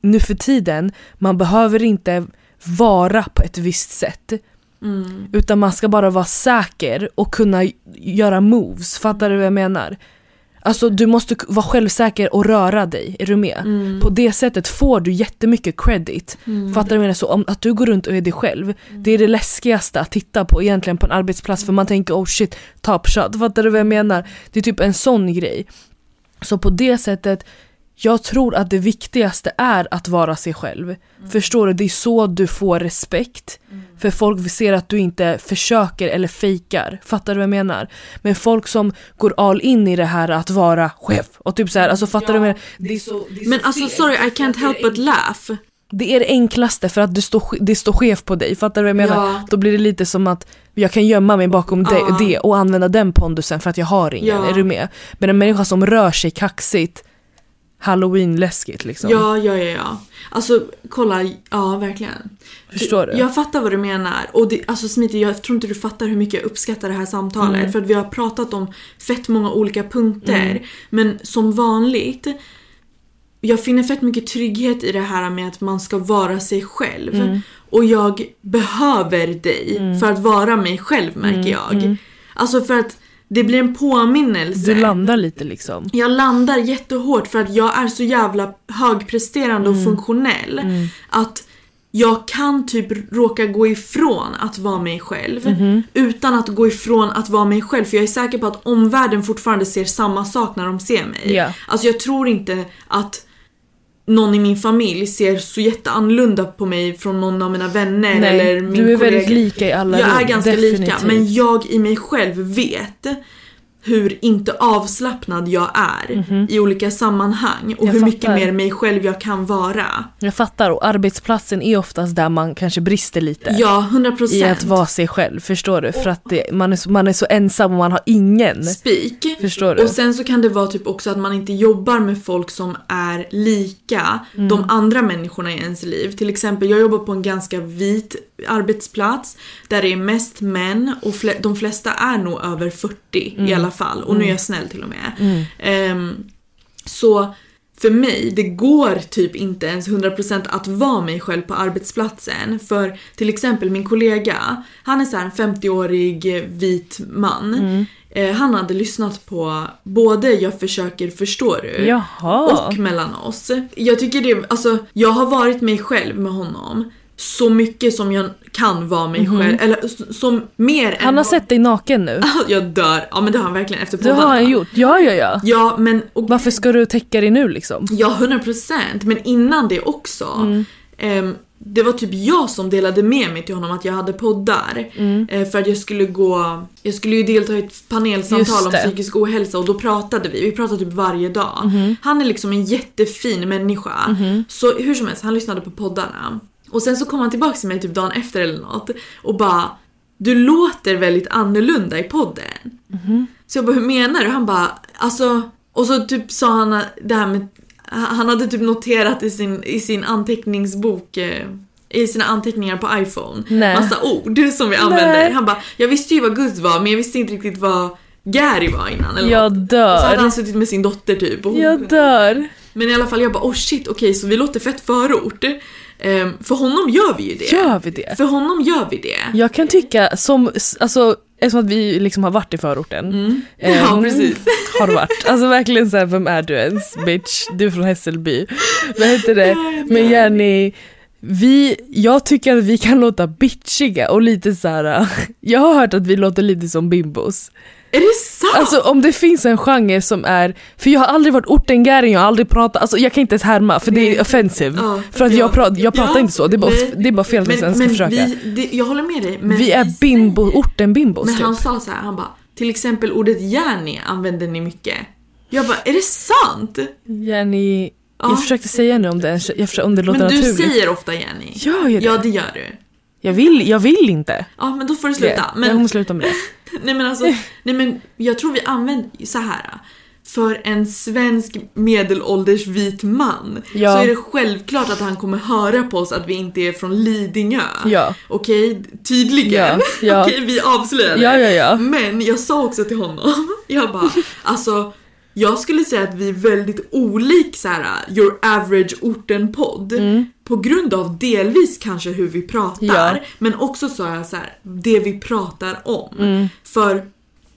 nu för tiden, man behöver inte vara på ett visst sätt. Mm. Utan man ska bara vara säker och kunna göra moves. Fattar du vad jag menar? Alltså du måste vara självsäker och röra dig, är du med? Mm. På det sättet får du jättemycket credit. Fattar du vad jag menar? Så om att du går runt och är dig själv, det är det läskigaste att titta på egentligen på en arbetsplats för man tänker oh shit, top shot. Fattar du vad jag menar? Det är typ en sån grej. Så på det sättet, jag tror att det viktigaste är att vara sig själv. Förstår du? Det är så du får respekt. För folk ser att du inte försöker eller fejkar. Fattar du vad jag menar? Men folk som går all in i det här att vara chef och typ så här, alltså fattar du vad jag menar? Det är så, det är Men så alltså fel. sorry, I can't help but laugh. Det är det enklaste för att du står, det står chef på dig, fattar du vad jag menar? Ja. Då blir det lite som att jag kan gömma mig bakom det, Ja. det och använda den pondusen för att jag har ingen, Ja. är du med? Men en människa som rör sig kaxigt, halloween-läskigt liksom. Ja, ja, ja, ja. Alltså kolla, ja verkligen. Förstår du? Jag fattar vad du menar. Och det, alltså Smithy, jag tror inte du fattar hur mycket jag uppskattar det här samtalet. Mm. För att vi har pratat om fett många olika punkter. Men som vanligt, jag finner fett mycket trygghet i det här med att man ska vara sig själv. Mm. Och jag behöver dig för att vara mig själv märker jag. Alltså för att det blir en påminnelse. Du landar lite liksom. Jag landar jättehårt för att jag är så jävla högpresterande Mm. och funktionell. Att jag kan typ råka gå ifrån att vara mig själv Mhm. utan att gå ifrån att vara mig själv för jag är säker på att omvärlden fortfarande ser samma sak när de ser mig. Ja. Alltså jag tror inte att någon i min familj ser så jätteannorlunda på mig från någon av mina vänner Nej, eller min du är kollega. väldigt lika i alla Jag är rum, ganska lika definitivt. men jag i mig själv vet hur inte avslappnad jag är i olika sammanhang och. Jag hur mycket fattar. mer mig själv jag kan vara. Jag fattar, och arbetsplatsen är oftast där man kanske brister lite. Ja, 100%. I att vara sig själv, förstår du? För att det, man, är så, man är så ensam och man har ingen. Speak. Förstår du? Och sen så kan det vara typ också att man inte jobbar med folk som är lika Mm. de andra människorna i ens liv. Till exempel, jag jobbar på en ganska vit arbetsplats där det är mest män och fle- de flesta är nog över 40 Mm. i alla fall. Och nu är jag snäll till och med. Ehm, så för mig, det går typ inte ens 100% att vara mig själv på arbetsplatsen. För till exempel min kollega, han är så en 50-årig eh, vit man. Mm. Eh, han hade lyssnat på både Jag försöker förstår du Jaha. och mellan oss. Jag tycker det, alltså jag har varit mig själv med honom så mycket som jag kan vara mig själv. Eller s- som mer än Mhm. Han har sett dig naken nu. Jag dör. Ja men det har han verkligen efter Det har poddarna. han gjort, ja ja ja. Ja men och Varför ska du täcka dig nu liksom? Ja, 100% men innan det också. Mm. ehm, det var typ jag som delade med mig till honom att jag hade poddar. Mm. Eh, för att jag skulle gå, jag skulle ju delta i ett panelsamtal om psykisk ohälsa och då pratade vi, vi pratade typ varje dag. Mhm. Han är liksom en jättefin människa. Så hur som helst, han lyssnade på poddarna. Och sen så kom han tillbaka till mig typ dagen efter eller något och bara Du låter väldigt annorlunda i podden. Mhm. Så jag bara hur menar du? Han bara alltså och så typ sa han det här med han hade typ noterat i sin, i sin anteckningsbok eh, i sina anteckningar på iPhone Nej. massa ord som vi använder. Nej. Han bara, jag visste ju vad Gus var men jag visste inte riktigt vad Gary var innan eller Jag något. Och så hade dör. han suttit med sin dotter typ. Och hon Jag dör. men i alla fall jag bara oh shit okej så vi låter fett förort. Ehm, för honom gör vi ju det. Gör vi det? För honom gör vi det. Jag kan tycka som, alltså eftersom att vi liksom har varit i förorten. Mm. Ehm, Ja precis. Har varit. Alltså verkligen såhär, vem är du ens bitch? Du är från Hässelby. Vad heter det? Men Jenny, vi, jag tycker att vi kan låta bitchiga och lite så här. jag har hört att vi låter lite som bimbos. Är det sant? Alltså om det finns en genre som är, för jag har aldrig varit ortengäring, jag har aldrig pratat, alltså jag kan inte ens härma för det är offensive. Ja, För att ja. jag, pratar, jag pratar Ja, inte så, det är bara, nej. det är bara fel att men, ens ska försöka. Vi, vi, det, jag håller med dig. Men är vi bimbo, säger- orten bimbos Men typ. han sa så här, han bara till exempel ordet Jenny använder ni mycket. Jag bara, är det sant? Jenny, Ja. jag försökte säga nu om det, jag försökte, om det låter Men du naturligt. säger ofta Jenny. Gör jag det? Ja det gör du. Jag, vill, jag vill inte. Ja men då får du Det. sluta. Jag Men, kommer sluta med det. nej men alltså, nej men jag tror vi använder så här. För en svensk medelålders vit man Ja. så är det självklart att han kommer höra på oss att vi inte är från Lidingö. Ja. Okej, tydligen. Ja, ja. Okej, vi avslöjar det. Ja, ja, ja. Men jag sa också till honom, jag bara, alltså jag skulle säga att vi är väldigt olik så här, your average orten-podd. På grund av delvis kanske hur vi pratar, Ja. men också så är så här, det vi pratar om. För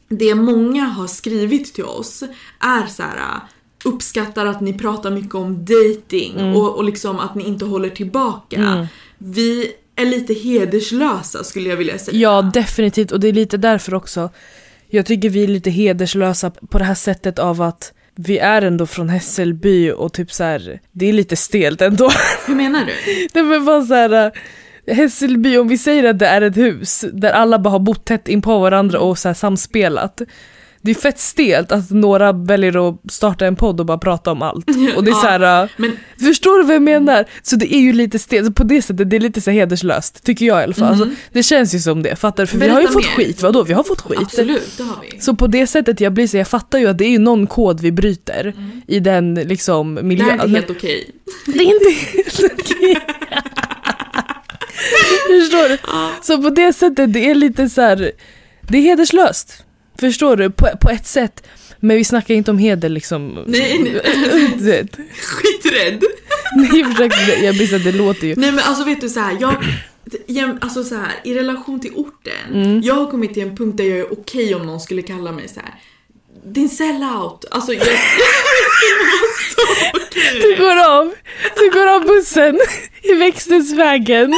det många har skrivit till oss är så här uppskattar att ni pratar mycket om dating och, och liksom att ni inte håller tillbaka. Vi är lite hederslösa skulle jag vilja säga. Ja, definitivt. Och det är lite därför också. Jag tycker vi är lite hederslösa på det här sättet av att vi är ändå från Hässelby och typ så här, det är lite stelt ändå. Hur menar du? Det var bara så här, äh, Hässelby, om vi säger att det är ett hus där alla bara har bott tätt in på varandra och så här samspelat. Det är fett stelt att några väljer att starta en podd och bara prata om allt. Och det är Ja, så här, äh, Men Förstår du vad jag menar? Så det är ju lite stelt, på det sättet det är lite så hederslöst, tycker jag i alla fall. Alltså, det känns ju som det, fattar du? För vi har ju. Berätta fått mer. skit, vadå? Vi har fått skit. absolut, det har vi. Så på det sättet jag blir så, jag fattar ju att det är någon kod vi bryter i den liksom Det miljön. här är inte helt okej. det är inte helt okej. Förstår du? Så på det sättet, det är lite så här, det är hederslöst. Förstår du? På, på ett sätt. Men vi snackar inte om heder liksom. Nej, nej. Skiträdd. Nej, jag försökte, jag visste att det låter ju. Nej men alltså vet du så här, jag Alltså så här, i relation till orten, jag har kommit till en punkt där jag är okej om någon skulle kalla mig så här. Din sellout. Alltså jag, jag skulle vara så okej. Du går av, du går av bussen i Växthusvägen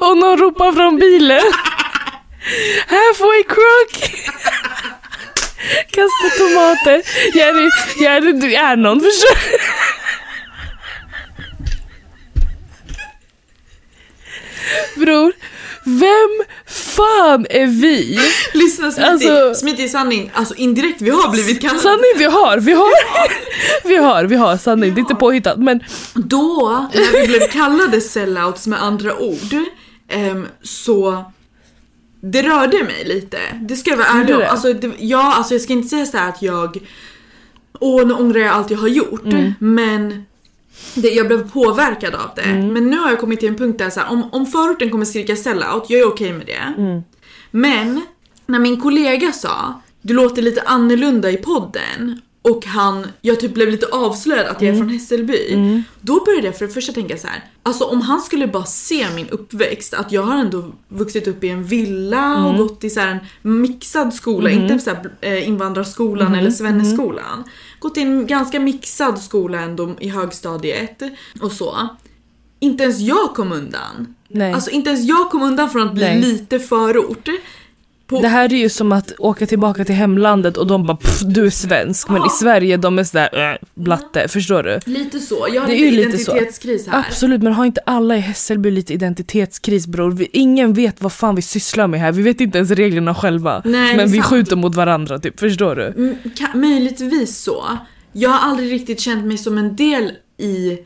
och någon ropar från bilen. Halfway crook! Kasta tomater. Jenny, Jenny du är någon du? Bror, vem fan är vi? Lyssna Smitty, Alltså- Smitty sanning, alltså indirekt vi har blivit kallade. Sanning vi har, vi har, vi har, vi har sanning. Det är inte påhittat men Då, när vi blev kallade sellouts med andra ord, ehm, så det rörde mig lite. Det ska jag vara ärlig om. Alltså, det, ja, alltså jag ska inte säga så här att jag Åh, nu ångrar jag allt jag har gjort. Mm. Men det, jag blev påverkad av det. Mm. Men nu har jag kommit till en punkt där så här, om, om förorten kommer skrika sellout, jag är okej med det. Mm. Men när min kollega sa du låter lite annorlunda i podden och han, jag typ blev lite avslöjad att jag Mm. är från Hässelby. Då började jag för det första tänka så här. alltså om han skulle bara se min uppväxt, att jag har ändå vuxit upp i en villa Mm. och gått i så en mixad skola, inte så här, eh, invandrarskolan Mm. eller svenneskolan. Gått i en ganska mixad skola ändå i högstadiet och så. Inte ens jag kom undan. nej. Alltså inte ens jag kom undan från att bli Nej. lite förort. På, Det här är ju som att åka tillbaka till hemlandet och de bara pff, du är svensk men i Sverige de är sådär äh, blatte, förstår du? Lite så. Jag har Det är lite identitetskris här. Absolut men har inte alla i Hässelby lite identitetskris bror? Vi, ingen vet vad fan vi sysslar med här, vi vet inte ens reglerna själva. Nej, men vi sant. skjuter mot varandra typ, förstår du? Mm, ka- möjligtvis så. Jag har aldrig riktigt känt mig som en del i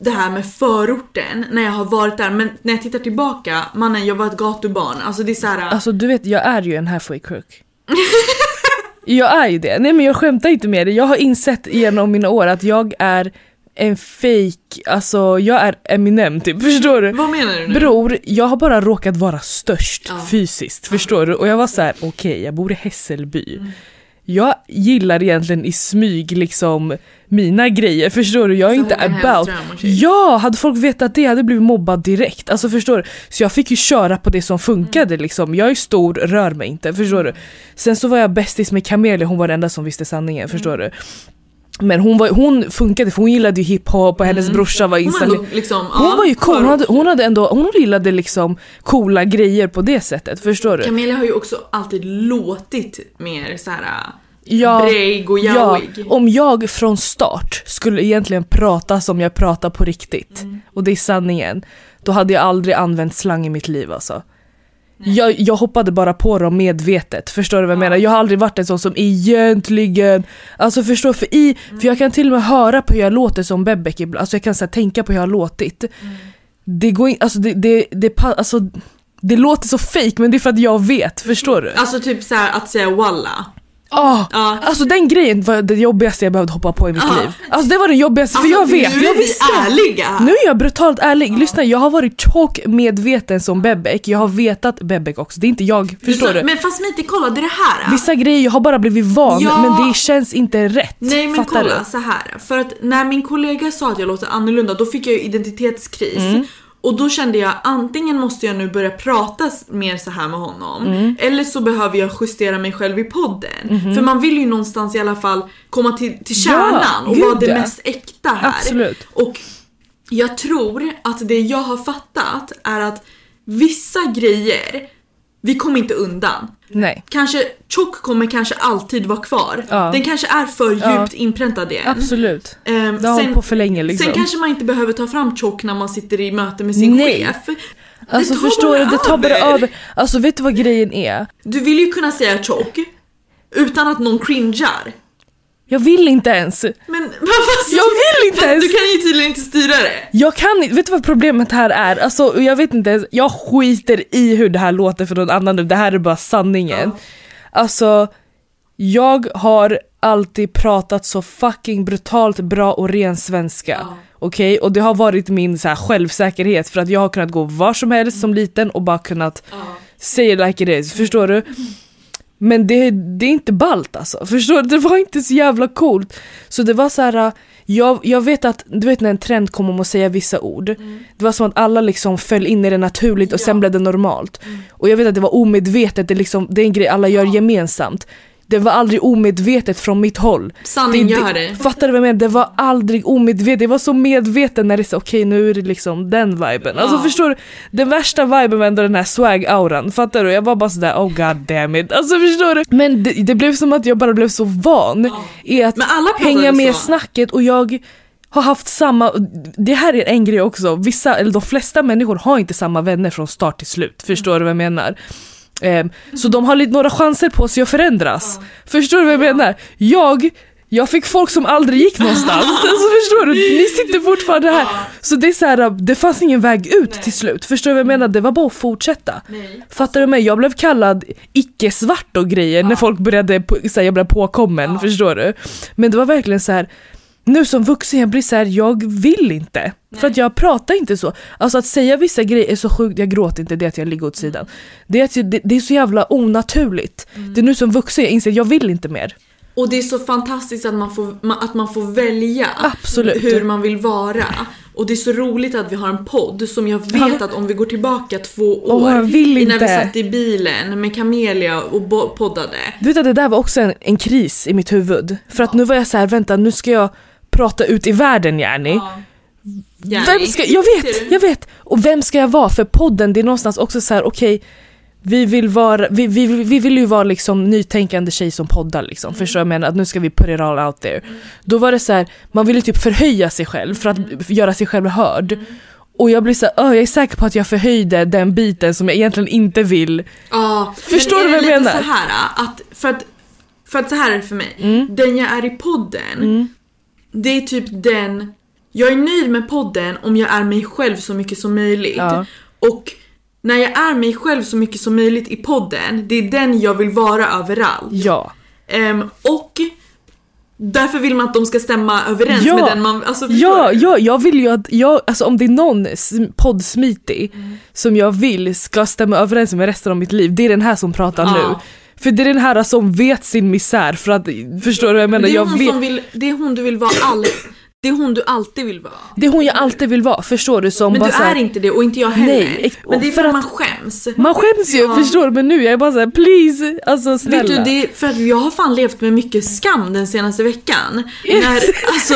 det här med förorten när jag har varit där men när jag tittar tillbaka, mannen jag var ett gatubarn. Alltså det är såhär... Alltså du vet, jag är ju en halfway crook. jag är ju det. Nej men jag skämtar inte med det. Jag har insett genom mina år att jag är en fake, alltså jag är Eminem typ, förstår du? vad menar du nu? Bror, jag har bara råkat vara störst Ja. fysiskt, förstår du? Och jag var så här: okej jag bor i Hässelby. Mm. Jag gillar egentligen i smyg liksom mina grejer, förstår du? Jag är Så inte about... Ja, hade folk vetat det hade jag blivit mobbad direkt. Alltså förstår du? Så jag fick ju köra på det som funkade Mm. liksom. Jag är stor, rör mig inte, förstår du? Sen så var jag bästis med Camelia, hon var den enda som visste sanningen, Mm. förstår du? Men hon, var, hon funkade för hon gillade ju hiphop och hennes brorsa var Mm. Hon var installerad. ändå liksom... Hon ja, var ju cool, hon hade, hon hade ändå, hon gillade liksom coola grejer på det sättet, förstår du? Camelia har ju också alltid låtit mer såhär... Ja, Brej och ja, jawig. om jag från start skulle egentligen prata som jag pratar på riktigt, Mm. och det är sanningen, då hade jag aldrig använt slang i mitt liv alltså. Jag, jag hoppade bara på dem medvetet, förstår du vad jag menar? Jag har aldrig varit en sån som egentligen, alltså förstår för i, för jag kan till och med höra på hur jag låter som Bebek ibland, alltså jag kan så här, tänka på hur jag har låtit. Det går in, alltså det, det, det, alltså det låter så fake men det är för att jag vet, förstår du? Alltså typ så här att säga walla. Ah, Ja. Alltså den grejen var det jobbigaste jag behövde hoppa på i mitt Ja. liv. Alltså det var det jobbigaste för jag vet, nu är jag vi visste. ärliga. Nu är jag brutalt ärlig, lyssna jag har varit tjock medveten som Bebek, jag har vetat Bebek också, det är inte jag, förstår du? Men fast kolla, det är det här. Vissa grejer jag har bara blivit van Ja. men det känns inte rätt. Nej men Fattar kolla du? så här. för att när min kollega sa att jag låter annorlunda då fick jag ju identitetskris. Mm. Och då kände jag antingen måste jag nu börja prata mer så här med honom Mm. eller så behöver jag justera mig själv i podden. Mhm. För man vill ju någonstans i alla fall komma till, till kärnan och gud vara det ja. mest äkta här. Absolut. Och jag tror att det jag har fattat är att vissa grejer, vi kommer inte undan. Nej. Kanske tjock kommer kanske alltid vara kvar. Ja. Den kanske är för Ja. djupt inpräntad i en. Absolut. Det har hållit på för länge liksom. sen kanske man inte behöver ta fram tjock när man sitter i möte med sin Nej. chef. Alltså förstår du, det tar bara över. Alltså vet du vad grejen är? Du vill ju kunna säga tjock utan att någon cringear. Jag vill inte ens. Men fast, Jag vill inte ens. Du kan ju tydligen inte styra det. Jag kan inte, vet du vad problemet här är? Alltså jag vet inte ens, jag skiter i hur det här låter för någon annan nu, det här är bara sanningen. Alltså, jag har alltid pratat så fucking brutalt bra och ren svenska. Ja. Okej? Och det har varit min så här, självsäkerhet för att jag har kunnat gå var som helst som liten och bara kunnat say it like it is, förstår du? Men det, det är inte ballt alltså, förstår du? Det var inte så jävla coolt. Så det var så här. Jag, jag vet att, du vet när en trend kom om att säga vissa ord, det var som att alla liksom föll in i det naturligt och Ja. sen blev det normalt. Och jag vet att det var omedvetet, det, liksom, det är en grej alla gör gemensamt. Det var aldrig omedvetet från mitt håll. Sanning det, gör det. Fattar du vad jag menar? Det var aldrig omedvetet, jag var så medveten när det sa okej nu är det liksom den viben. Alltså Ja. förstår du? Den värsta viben var ändå den här swag-auran, fattar du? Jag var bara sådär oh god damn it. Alltså förstår du? Men det, det blev som att jag bara blev så van Ja. i att hänga med så. snacket och jag har haft samma, det här är en grej också, vissa, eller de flesta människor har inte samma vänner från start till slut, förstår du vad jag menar? Ehm, så de har lite, några chanser på sig att förändras. Förstår du vad jag menar? Jag, jag fick folk som aldrig gick någonstans, alltså, förstår du? Ni sitter fortfarande här. Så det är så här, det fanns ingen väg ut Nej. till slut, förstår du vad jag menar? Det var bara att fortsätta. Nej. Fattar du mig? Jag blev kallad icke-svart och grejer när folk började, så här, jag blev påkommen, Ja. förstår du? Men det var verkligen så här. Nu som vuxen jag blir så här, jag vill inte. För att jag pratar inte så. Alltså att säga vissa grejer är så sjukt, jag gråter inte, det är att jag ligger åt sidan. Det är, att, det, det är så jävla onaturligt. Det är nu som vuxen jag inser, jag vill inte mer. Och det är så fantastiskt att man får, att man får välja Absolut. hur man vill vara. Och det är så roligt att vi har en podd som jag vet att om vi går tillbaka två år vill när vi satt i bilen med Camelia och poddade. Du vet att det där var också en, en kris i mitt huvud. För att nu var jag så här, vänta nu ska jag prata ut i världen Järni. Ja. Vem ska, jag vet, jag vet! Och vem ska jag vara? För podden, det är någonstans också så här: okej, vi vill, vara, vi, vi, vi vill ju vara liksom nytänkande tjej som poddar liksom. Förstår du vad jag menar? Att nu ska vi put it all out there. Då var det så här, man ville typ förhöja sig själv för att göra sig själv hörd. Och jag blir så här, "Åh, jag är säker på att jag förhöjde den biten som jag egentligen inte vill. Ja, Förstår du vad jag menar? Så här, att för, att för att så här är det för mig. Mm. Den jag är i podden, det är typ den... Jag är nöjd med podden om jag är mig själv så mycket som möjligt. Ja. Och när jag är mig själv så mycket som möjligt i podden, det är den jag vill vara överallt. Ja. Ehm, och därför vill man att de ska stämma överens Ja. med den man... Alltså, Ja, ja, jag vill ju att, jag, alltså om det är någon sm- poddsmitig som jag vill ska stämma överens med resten av mitt liv, det är den här som pratar Ja. nu. För det är den här som vet sin misär för att, förstår du vad jag menar? det, är Jag hon som vill, det är hon du vill vara all, Det är hon du alltid vill vara. det är hon jag alltid vill vara, förstår du? Som Men bara du här- är inte det och inte jag heller. Nej, men det är för för att man skäms. Man skäms ju, Ja. förstår du? Men nu jag är bara såhär please, alltså snälla. Vet du, det är för att jag har fan levt med mycket skam den senaste veckan. När, alltså,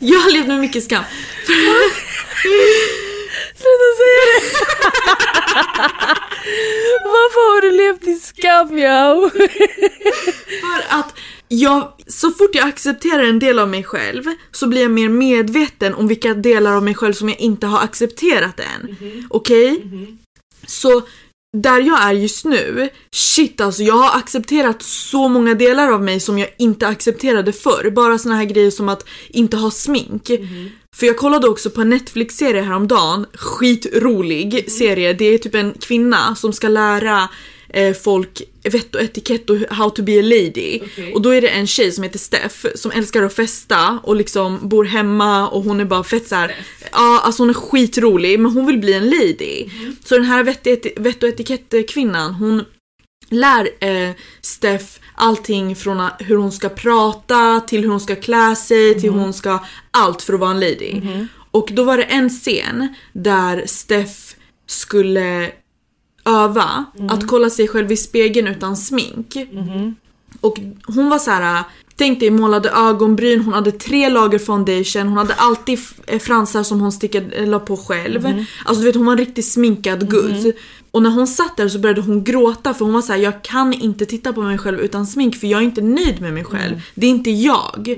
jag har levt med mycket skam. Sluta säga det! Varför har du levt i skam jag? För att jag, så fort jag accepterar en del av mig själv så blir jag mer medveten om vilka delar av mig själv som jag inte har accepterat än. Okej? Så där jag är just nu, shit alltså jag har accepterat så många delar av mig som jag inte accepterade förr. Bara såna här grejer som att inte ha smink. För jag kollade också på en Netflix-serie häromdagen, skitrolig serie. Det är typ en kvinna som ska lära eh, folk vett och etikett och how to be a lady. Okej. Och då är det en tjej som heter Steff som älskar att festa och liksom bor hemma och hon är bara fett såhär, ja alltså hon är skitrolig men hon vill bli en lady. Så den här vett, vett och etikett-kvinnan hon lär eh, Steff allting från hur hon ska prata till hur hon ska klä sig till hur hon ska allt för att vara en lady. Och då var det en scen där Steff skulle öva att kolla sig själv i spegeln utan smink. Och hon var så här. Tänk dig målade ögonbryn, hon hade tre lager foundation, hon hade alltid fransar som hon stickade, la på själv. Alltså du vet hon var en riktigt sminkad guzz. Och när hon satt där så började hon gråta för hon var så här: jag kan inte titta på mig själv utan smink för jag är inte nöjd med mig själv. Det är inte jag.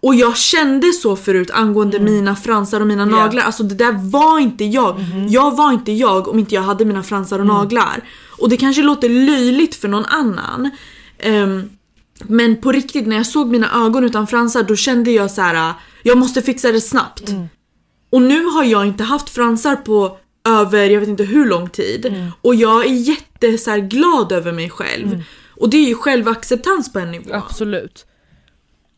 Och jag kände så förut angående mina fransar och mina Ja. naglar. Alltså det där var inte jag. Jag var inte jag om inte jag hade mina fransar och naglar. Och det kanske låter löjligt för någon annan. Ehm, men på riktigt när jag såg mina ögon utan fransar då kände jag så här: jag måste fixa det snabbt. Och nu har jag inte haft fransar på över jag vet inte hur lång tid. Och jag är jätte så här, glad över mig själv. Och det är ju självacceptans på en nivå. Absolut.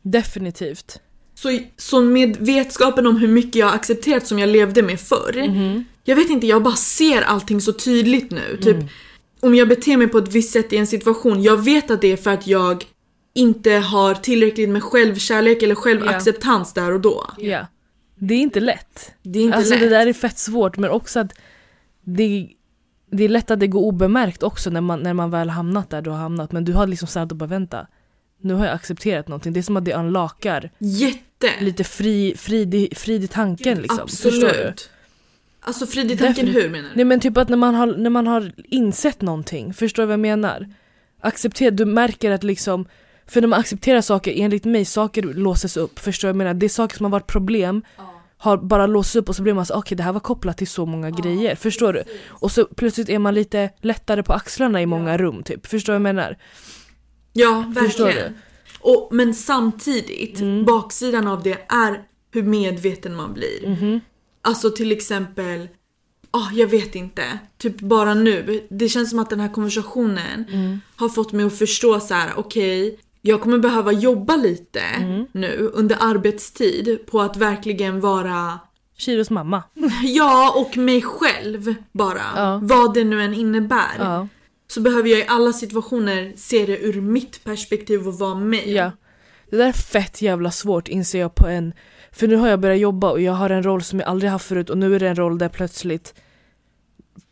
Definitivt. Så, så med vetskapen om hur mycket jag har accepterat som jag levde med förr. Jag vet inte, jag bara ser allting så tydligt nu. Typ om jag beter mig på ett visst sätt i en situation, jag vet att det är för att jag inte har tillräckligt med självkärlek eller självacceptans där och då. Ja. Det är inte lätt. Det är inte alltså lätt. det där är fett svårt men också att det, det är lätt att det går obemärkt också när man, när man väl hamnat där du har hamnat. Men du har liksom stannat och bara vänta. Nu har jag accepterat någonting. Det är som att det unlockar Jätte! lite fri, frid, frid i tanken liksom. Absolut. Alltså frid i tanken Definitivt. hur menar du? Nej men typ att när man har, när man har insett någonting, förstår du vad jag menar? Acceptera, du märker att liksom, för när man accepterar saker, enligt mig, saker låses upp. Förstår du vad jag menar? Det är saker som har varit problem, har bara låsts upp och så blir man så okej det här var kopplat till så många grejer, förstår du? Och så plötsligt är man lite lättare på axlarna i många rum typ, förstår du vad jag menar? Ja, Förstår verkligen. Och, men samtidigt, Mm. baksidan av det är hur medveten man blir. Mhm. Alltså till exempel, ah, jag vet inte, typ bara nu. Det känns som att den här konversationen Mm. har fått mig att förstå så här: okej, jag kommer behöva jobba lite Mm. nu under arbetstid på att verkligen vara Shiros mamma. Ja, och mig själv bara. Ja. Vad det nu än innebär. Ja. Så behöver jag i alla situationer se det ur mitt perspektiv och vara mig. Ja. Det där är fett jävla svårt inser jag på en... För nu har jag börjat jobba och jag har en roll som jag aldrig haft förut och nu är det en roll där plötsligt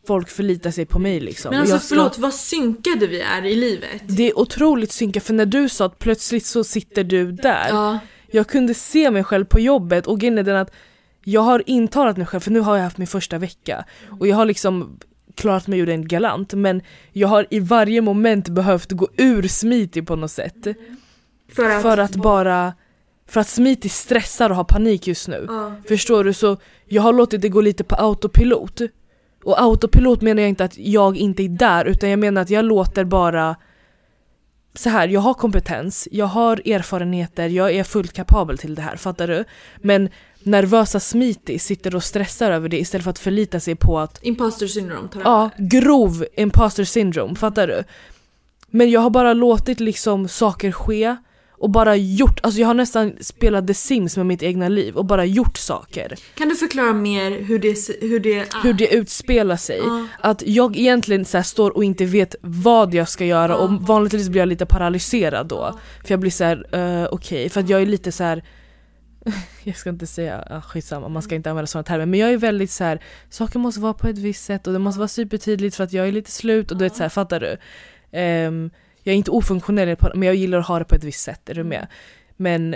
folk förlitar sig på mig liksom. Men alltså jag ska- förlåt, vad synkade vi är i livet? Det är otroligt synkat för när du sa att plötsligt så sitter du där. Ja. Jag kunde se mig själv på jobbet och grejen är den att jag har intalat mig själv för nu har jag haft min första vecka och jag har liksom klarat mig ur den galant men jag har i varje moment behövt gå ur Smitty på något sätt. För att, För att bara, för att Smitty stressar och har panik just nu. Ja. Förstår du? Så jag har låtit det gå lite på autopilot. Och autopilot menar jag inte att jag inte är där utan jag menar att jag låter bara så här, jag har kompetens, jag har erfarenheter, jag är fullt kapabel till det här, fattar du? Men nervösa Smitty sitter och stressar över det istället för att förlita sig på att Imposter syndrome tar Ja, grov imposter syndrome, fattar du? Men jag har bara låtit liksom saker ske och bara gjort, alltså jag har nästan spelat The Sims med mitt egna liv och bara gjort saker. Kan du förklara mer hur det, hur det är? Hur det utspelar sig. Ja. Att jag egentligen så står och inte vet vad jag ska göra och vanligtvis blir jag lite paralyserad då. För jag blir så här, eh, okej, för att jag är lite så här. Jag ska inte säga, ah, skitsamma man ska inte använda sådana termer men jag är väldigt så här. saker måste vara på ett visst sätt och det måste vara supertydligt för att jag är lite slut och du vet så här, fattar du? Ehm, jag är inte ofunktionell men jag gillar att ha det på ett visst sätt, är du med? Men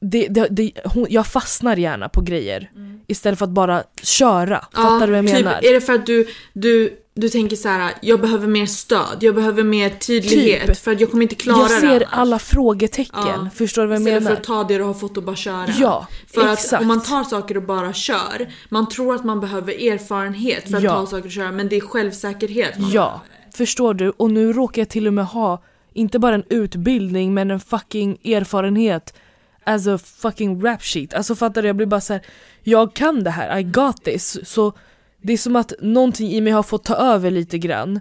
det, det, det, hon, jag fastnar gärna på grejer istället för att bara köra. Fattar du vad jag typ, menar? Är det för att du, du, du tänker så här: jag behöver mer stöd, jag behöver mer tydlighet Typ. för att jag kommer inte klara jag det ser annars. alla frågetecken, Ja. förstår du vad jag Istället menar? för att ta det du har fått och bara köra. Ja, För exakt. att om man tar saker och bara kör, man tror att man behöver erfarenhet för att Ja. ta saker och köra men det är självsäkerhet man Ja, förstår du? Och nu råkar jag till och med ha, inte bara en utbildning men en fucking erfarenhet as a fucking rap sheet. Alltså fattar du? Jag blir bara så här. jag kan det här, I got this. Så det är som att någonting i mig har fått ta över lite grann.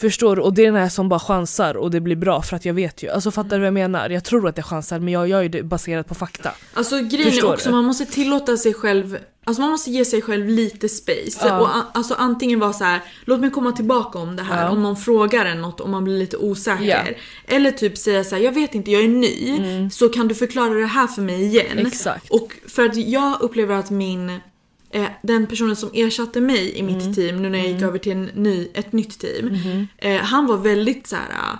Förstår du? Och det är den här som bara chansar och det blir bra för att jag vet ju. Alltså fattar du vad jag menar? Jag tror att jag chansar men jag gör ju det baserat på fakta. Alltså grejen Förstår är också, du? man måste tillåta sig själv Alltså man måste ge sig själv lite space. Ja. Och alltså antingen vara så här: låt mig komma tillbaka om det här, Ja. om någon frågar en något och man blir lite osäker. Ja. Eller typ säga så här: jag vet inte, jag är ny, så kan du förklara det här för mig igen? Exakt. Och för att jag upplever att min, eh, den personen som ersatte mig i mitt team nu när jag gick över till en ny, ett nytt team, eh, han var väldigt så här.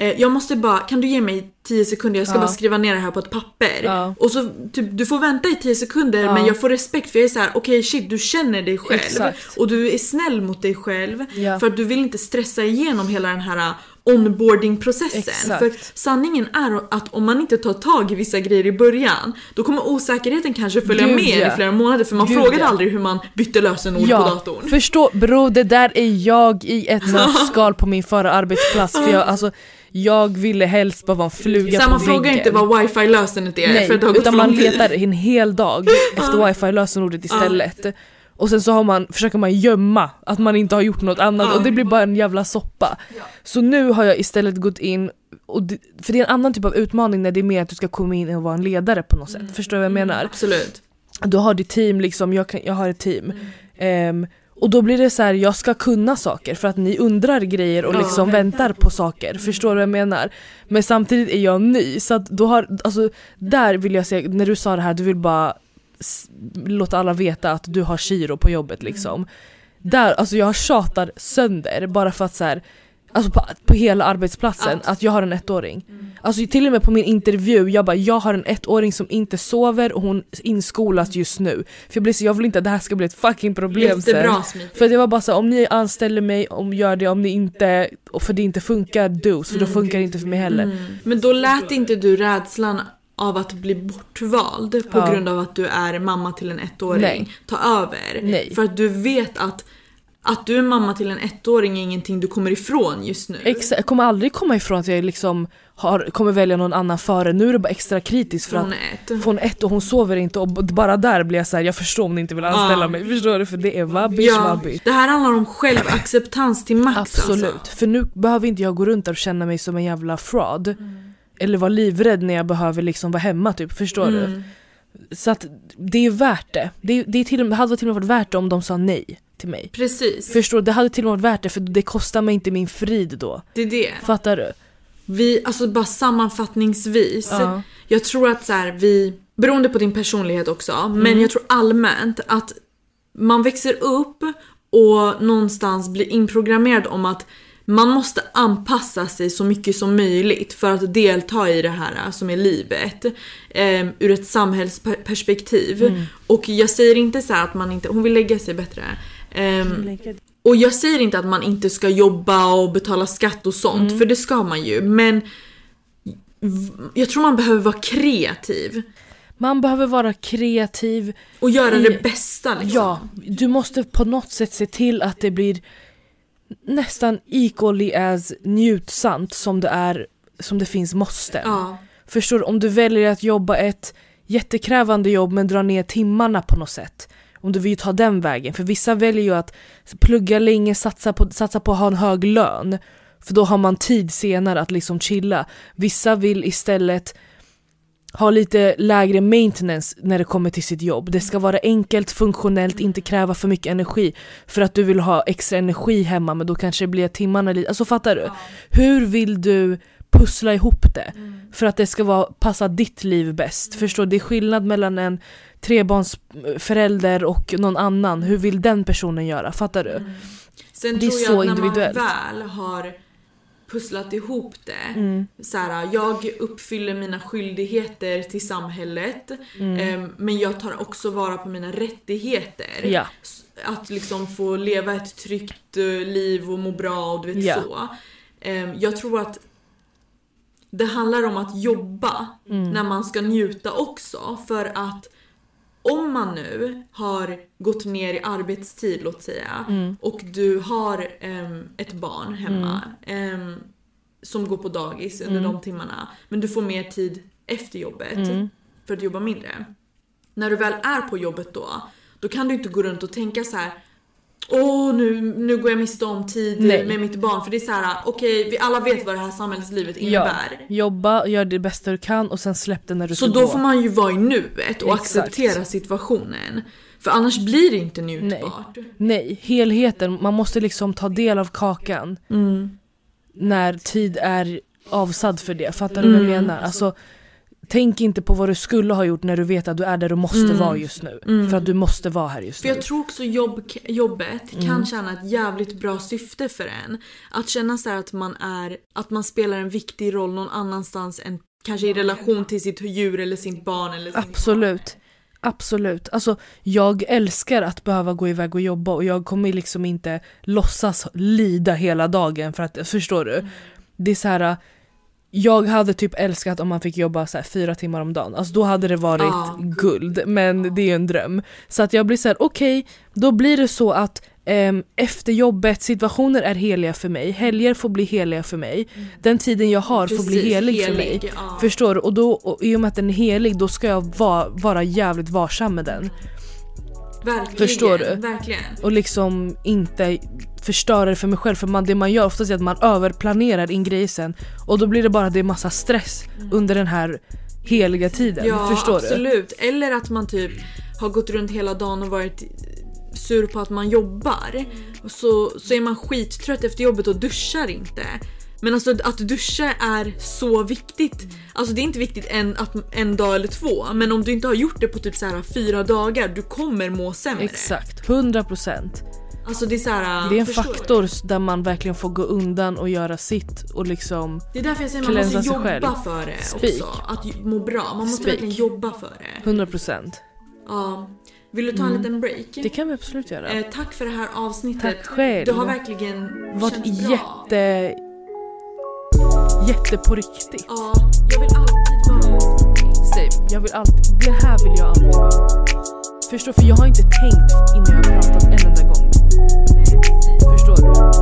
Eh, jag måste bara, kan du ge mig 10 sekunder? Jag ska Ja. bara skriva ner det här på ett papper. Ja. Och så typ, du får vänta i 10 sekunder Ja. men jag får respekt för jag är så här: okej shit du känner dig själv. Exakt. Och du är snäll mot dig själv. För att du vill inte stressa igenom hela den här onboarding-processen. För sanningen är att om man inte tar tag i vissa grejer i början, då kommer osäkerheten kanske följa Gud, med ja. i flera månader för man Gud, frågade ja. aldrig hur man bytte lösenord på Ja, datorn. förstå bro det där är jag i ett nötskal på min förra arbetsplats för jag, alltså, jag ville helst bara vara en fluga Så på man frågar väggen. inte vad wifi-lösenet är Nej, för det har gått utan man letar en hel dag efter wifi-lösenordet istället. Och sen så har man, försöker man gömma att man inte har gjort något annat Ja. och det blir bara en jävla soppa. Så nu har jag istället gått in, och det, för det är en annan typ av utmaning när det är mer att du ska komma in och vara en ledare på något sätt. Förstår du vad jag menar? Absolut. Du har ditt team liksom, jag, kan, jag har ett team. Ehm, och då blir det så här, jag ska kunna saker för att ni undrar grejer och Ja. liksom väntar på saker. Förstår du vad jag menar? Men samtidigt är jag ny så att då har, alltså där vill jag säga, när du sa det här, du vill bara låta alla veta att du har Shiro på jobbet liksom. Där, alltså jag tjatar sönder bara för att så här, Alltså på, på hela arbetsplatsen, Att- att jag har en ettåring. Alltså till och med på min intervju, jag bara jag har en ettåring som inte sover och hon inskolas just nu. För jag blir så, jag vill inte att det här ska bli ett fucking problem sen. Jättebra. För jag var bara så om ni anställer mig, om gör det, om ni inte, och för det inte funkar, dos, för då funkar det inte för mig heller. Mm. Men då lät inte du rädslan av att bli bortvald på Ja. grund av att du är mamma till en ettåring Nej. ta över. Nej. För att du vet att att du är mamma till en ettåring är ingenting du kommer ifrån just nu. Exakt, jag kommer aldrig komma ifrån att jag liksom har, kommer välja någon annan före, nu är det bara extra kritiskt för att Från ett. från ett och hon sover inte och bara där blir jag så här, jag förstår om ni inte vill anställa Ja. mig, förstår du? För det är vabbish Ja, vabbish. det här handlar om självacceptans till max Absolut, Alltså. för nu behöver inte jag gå runt där och känna mig som en jävla fraud. Eller vara livrädd när jag behöver liksom vara hemma typ, förstår du? Mm. Så att det är värt det. Det, det, är till, det hade till och med varit värt det om de sa nej till mig. Precis, Förstår du? Det hade till och med varit värt det för det kostar mig inte min frid då. det är det. Fattar du? Vi, alltså bara sammanfattningsvis. Ja. Jag tror att så här, vi, beroende på din personlighet också, men jag tror allmänt att man växer upp och någonstans blir inprogrammerad om att man måste anpassa sig så mycket som möjligt för att delta i det här som är livet. Eh, ur ett samhällsperspektiv. Och jag säger inte så här att man inte, hon vill lägga sig bättre. Ehm, och jag säger inte att man inte ska jobba och betala skatt och sånt, Mm. för det ska man ju. Men jag tror man behöver vara kreativ Man behöver vara kreativ. och göra I- det bästa liksom. Ja, du måste på något sätt se till att det blir nästan equally as njutsamt som det är som det finns måste. Ja. Förstår du? Om du väljer att jobba ett jättekrävande jobb men drar ner timmarna på något sätt. Om du vill ta den vägen. För vissa väljer ju att plugga länge, satsa på, satsa på att ha en hög lön. För då har man tid senare att liksom chilla. Vissa vill istället ha lite lägre maintenance när det kommer till sitt jobb. Det ska vara enkelt, funktionellt, inte kräva för mycket energi. För att du vill ha extra energi hemma men då kanske det blir timmarna lite... Alltså fattar du? Hur vill du pussla ihop det? För att det ska vara, passa ditt liv bäst. Förstår du? Det är skillnad mellan en trebarnsförälder och någon annan. Hur vill den personen göra? Fattar du? Sen Det är tror jag så att när individuellt. man väl har pusslat ihop det. Mm. Så här, jag uppfyller mina skyldigheter till samhället. Mm. ehm, men jag tar också vara på mina rättigheter. Ja. Att liksom få leva ett tryggt eh, liv och må bra och du vet Ja. så. Ehm, jag tror att det handlar om att jobba Mm. när man ska njuta också. För att om man nu har gått ner i arbetstid låt säga Mm. och du har ehm, ett barn hemma ehm, som går på dagis under de timmarna men du får mer tid efter jobbet Mm. för att jobba mindre. När du väl är på jobbet då, då kan du inte gå runt och tänka så här. Åh nu, nu går jag miste om tid Nej. med mitt barn för det är så här: okej vi alla vet vad det här samhällslivet Ja. innebär. Jobba, gör det bästa du kan och sen släpp det när du Så ska då gå. får man ju vara i nuet och Exakt. acceptera situationen. För annars blir det inte njutbart. Nej, helheten. Man måste liksom ta del av kakan Mm. när tid är avsatt för det. Fattar du vad jag Mm. menar? Alltså, tänk inte på vad du skulle ha gjort när du vet att du är där du måste Mm. vara just nu. Mm. För att du måste vara här just För nu. jag tror också jobb, jobbet Mm. kan tjäna ett jävligt bra syfte för en. Att känna så här att man är, att man spelar en viktig roll någon annanstans än kanske i relation till sitt djur eller sitt barn eller sin Absolut. Absolut. Alltså, jag älskar att behöva gå iväg och jobba och jag kommer liksom inte låtsas lida hela dagen för att, förstår du? Det är så här. Jag hade typ älskat om man fick jobba så fyra timmar om dagen. Alltså då hade det varit Ja. guld. Men det är ju en dröm. Så att jag blir så här: okej, då blir det så att ehm, efter jobbet, situationer är heliga för mig. Helger får bli heliga för mig. Den tiden jag har får bli Precis, helig, för mig. ja. Förstår du? Och, då, och i och med att den är helig, då ska jag vara, vara jävligt varsam med den. Verkligen, Förstår du? Verkligen. Och liksom inte förstöra det för mig själv. För man, det man gör oftast är att man överplanerar in grejer sen. Och då blir det bara det är massa stress under den här heliga tiden. Ja Förstår du? absolut. Eller att man typ har gått runt hela dagen och varit sur på att man jobbar. Och så, så är man skittrött efter jobbet och duschar inte. Men alltså att duscha är så viktigt. Alltså det är inte viktigt en, att, en dag eller två. Men om du inte har gjort det på typ så här fyra dagar, du kommer må sämre. Exakt, 100%. Alltså det är så här, Det är en förstår du? faktor där man verkligen får gå undan och göra sitt och liksom Det är därför jag säger man Cleansa måste jobba själv. för det Speak. också. Att må bra. Man måste Speak. verkligen jobba för det. 100%. Ja. Vill du ta en liten break? Mm. Det kan vi absolut göra. Eh, tack för det här avsnittet. Tack själv. Det har verkligen varit jätte jätte på riktigt. Ja, jag vill alltid vara mm. Same. Jag vill alltid, det här vill jag alltid vara. Förstår? För jag har inte tänkt innan jag har pratat en enda gång. Förstår du?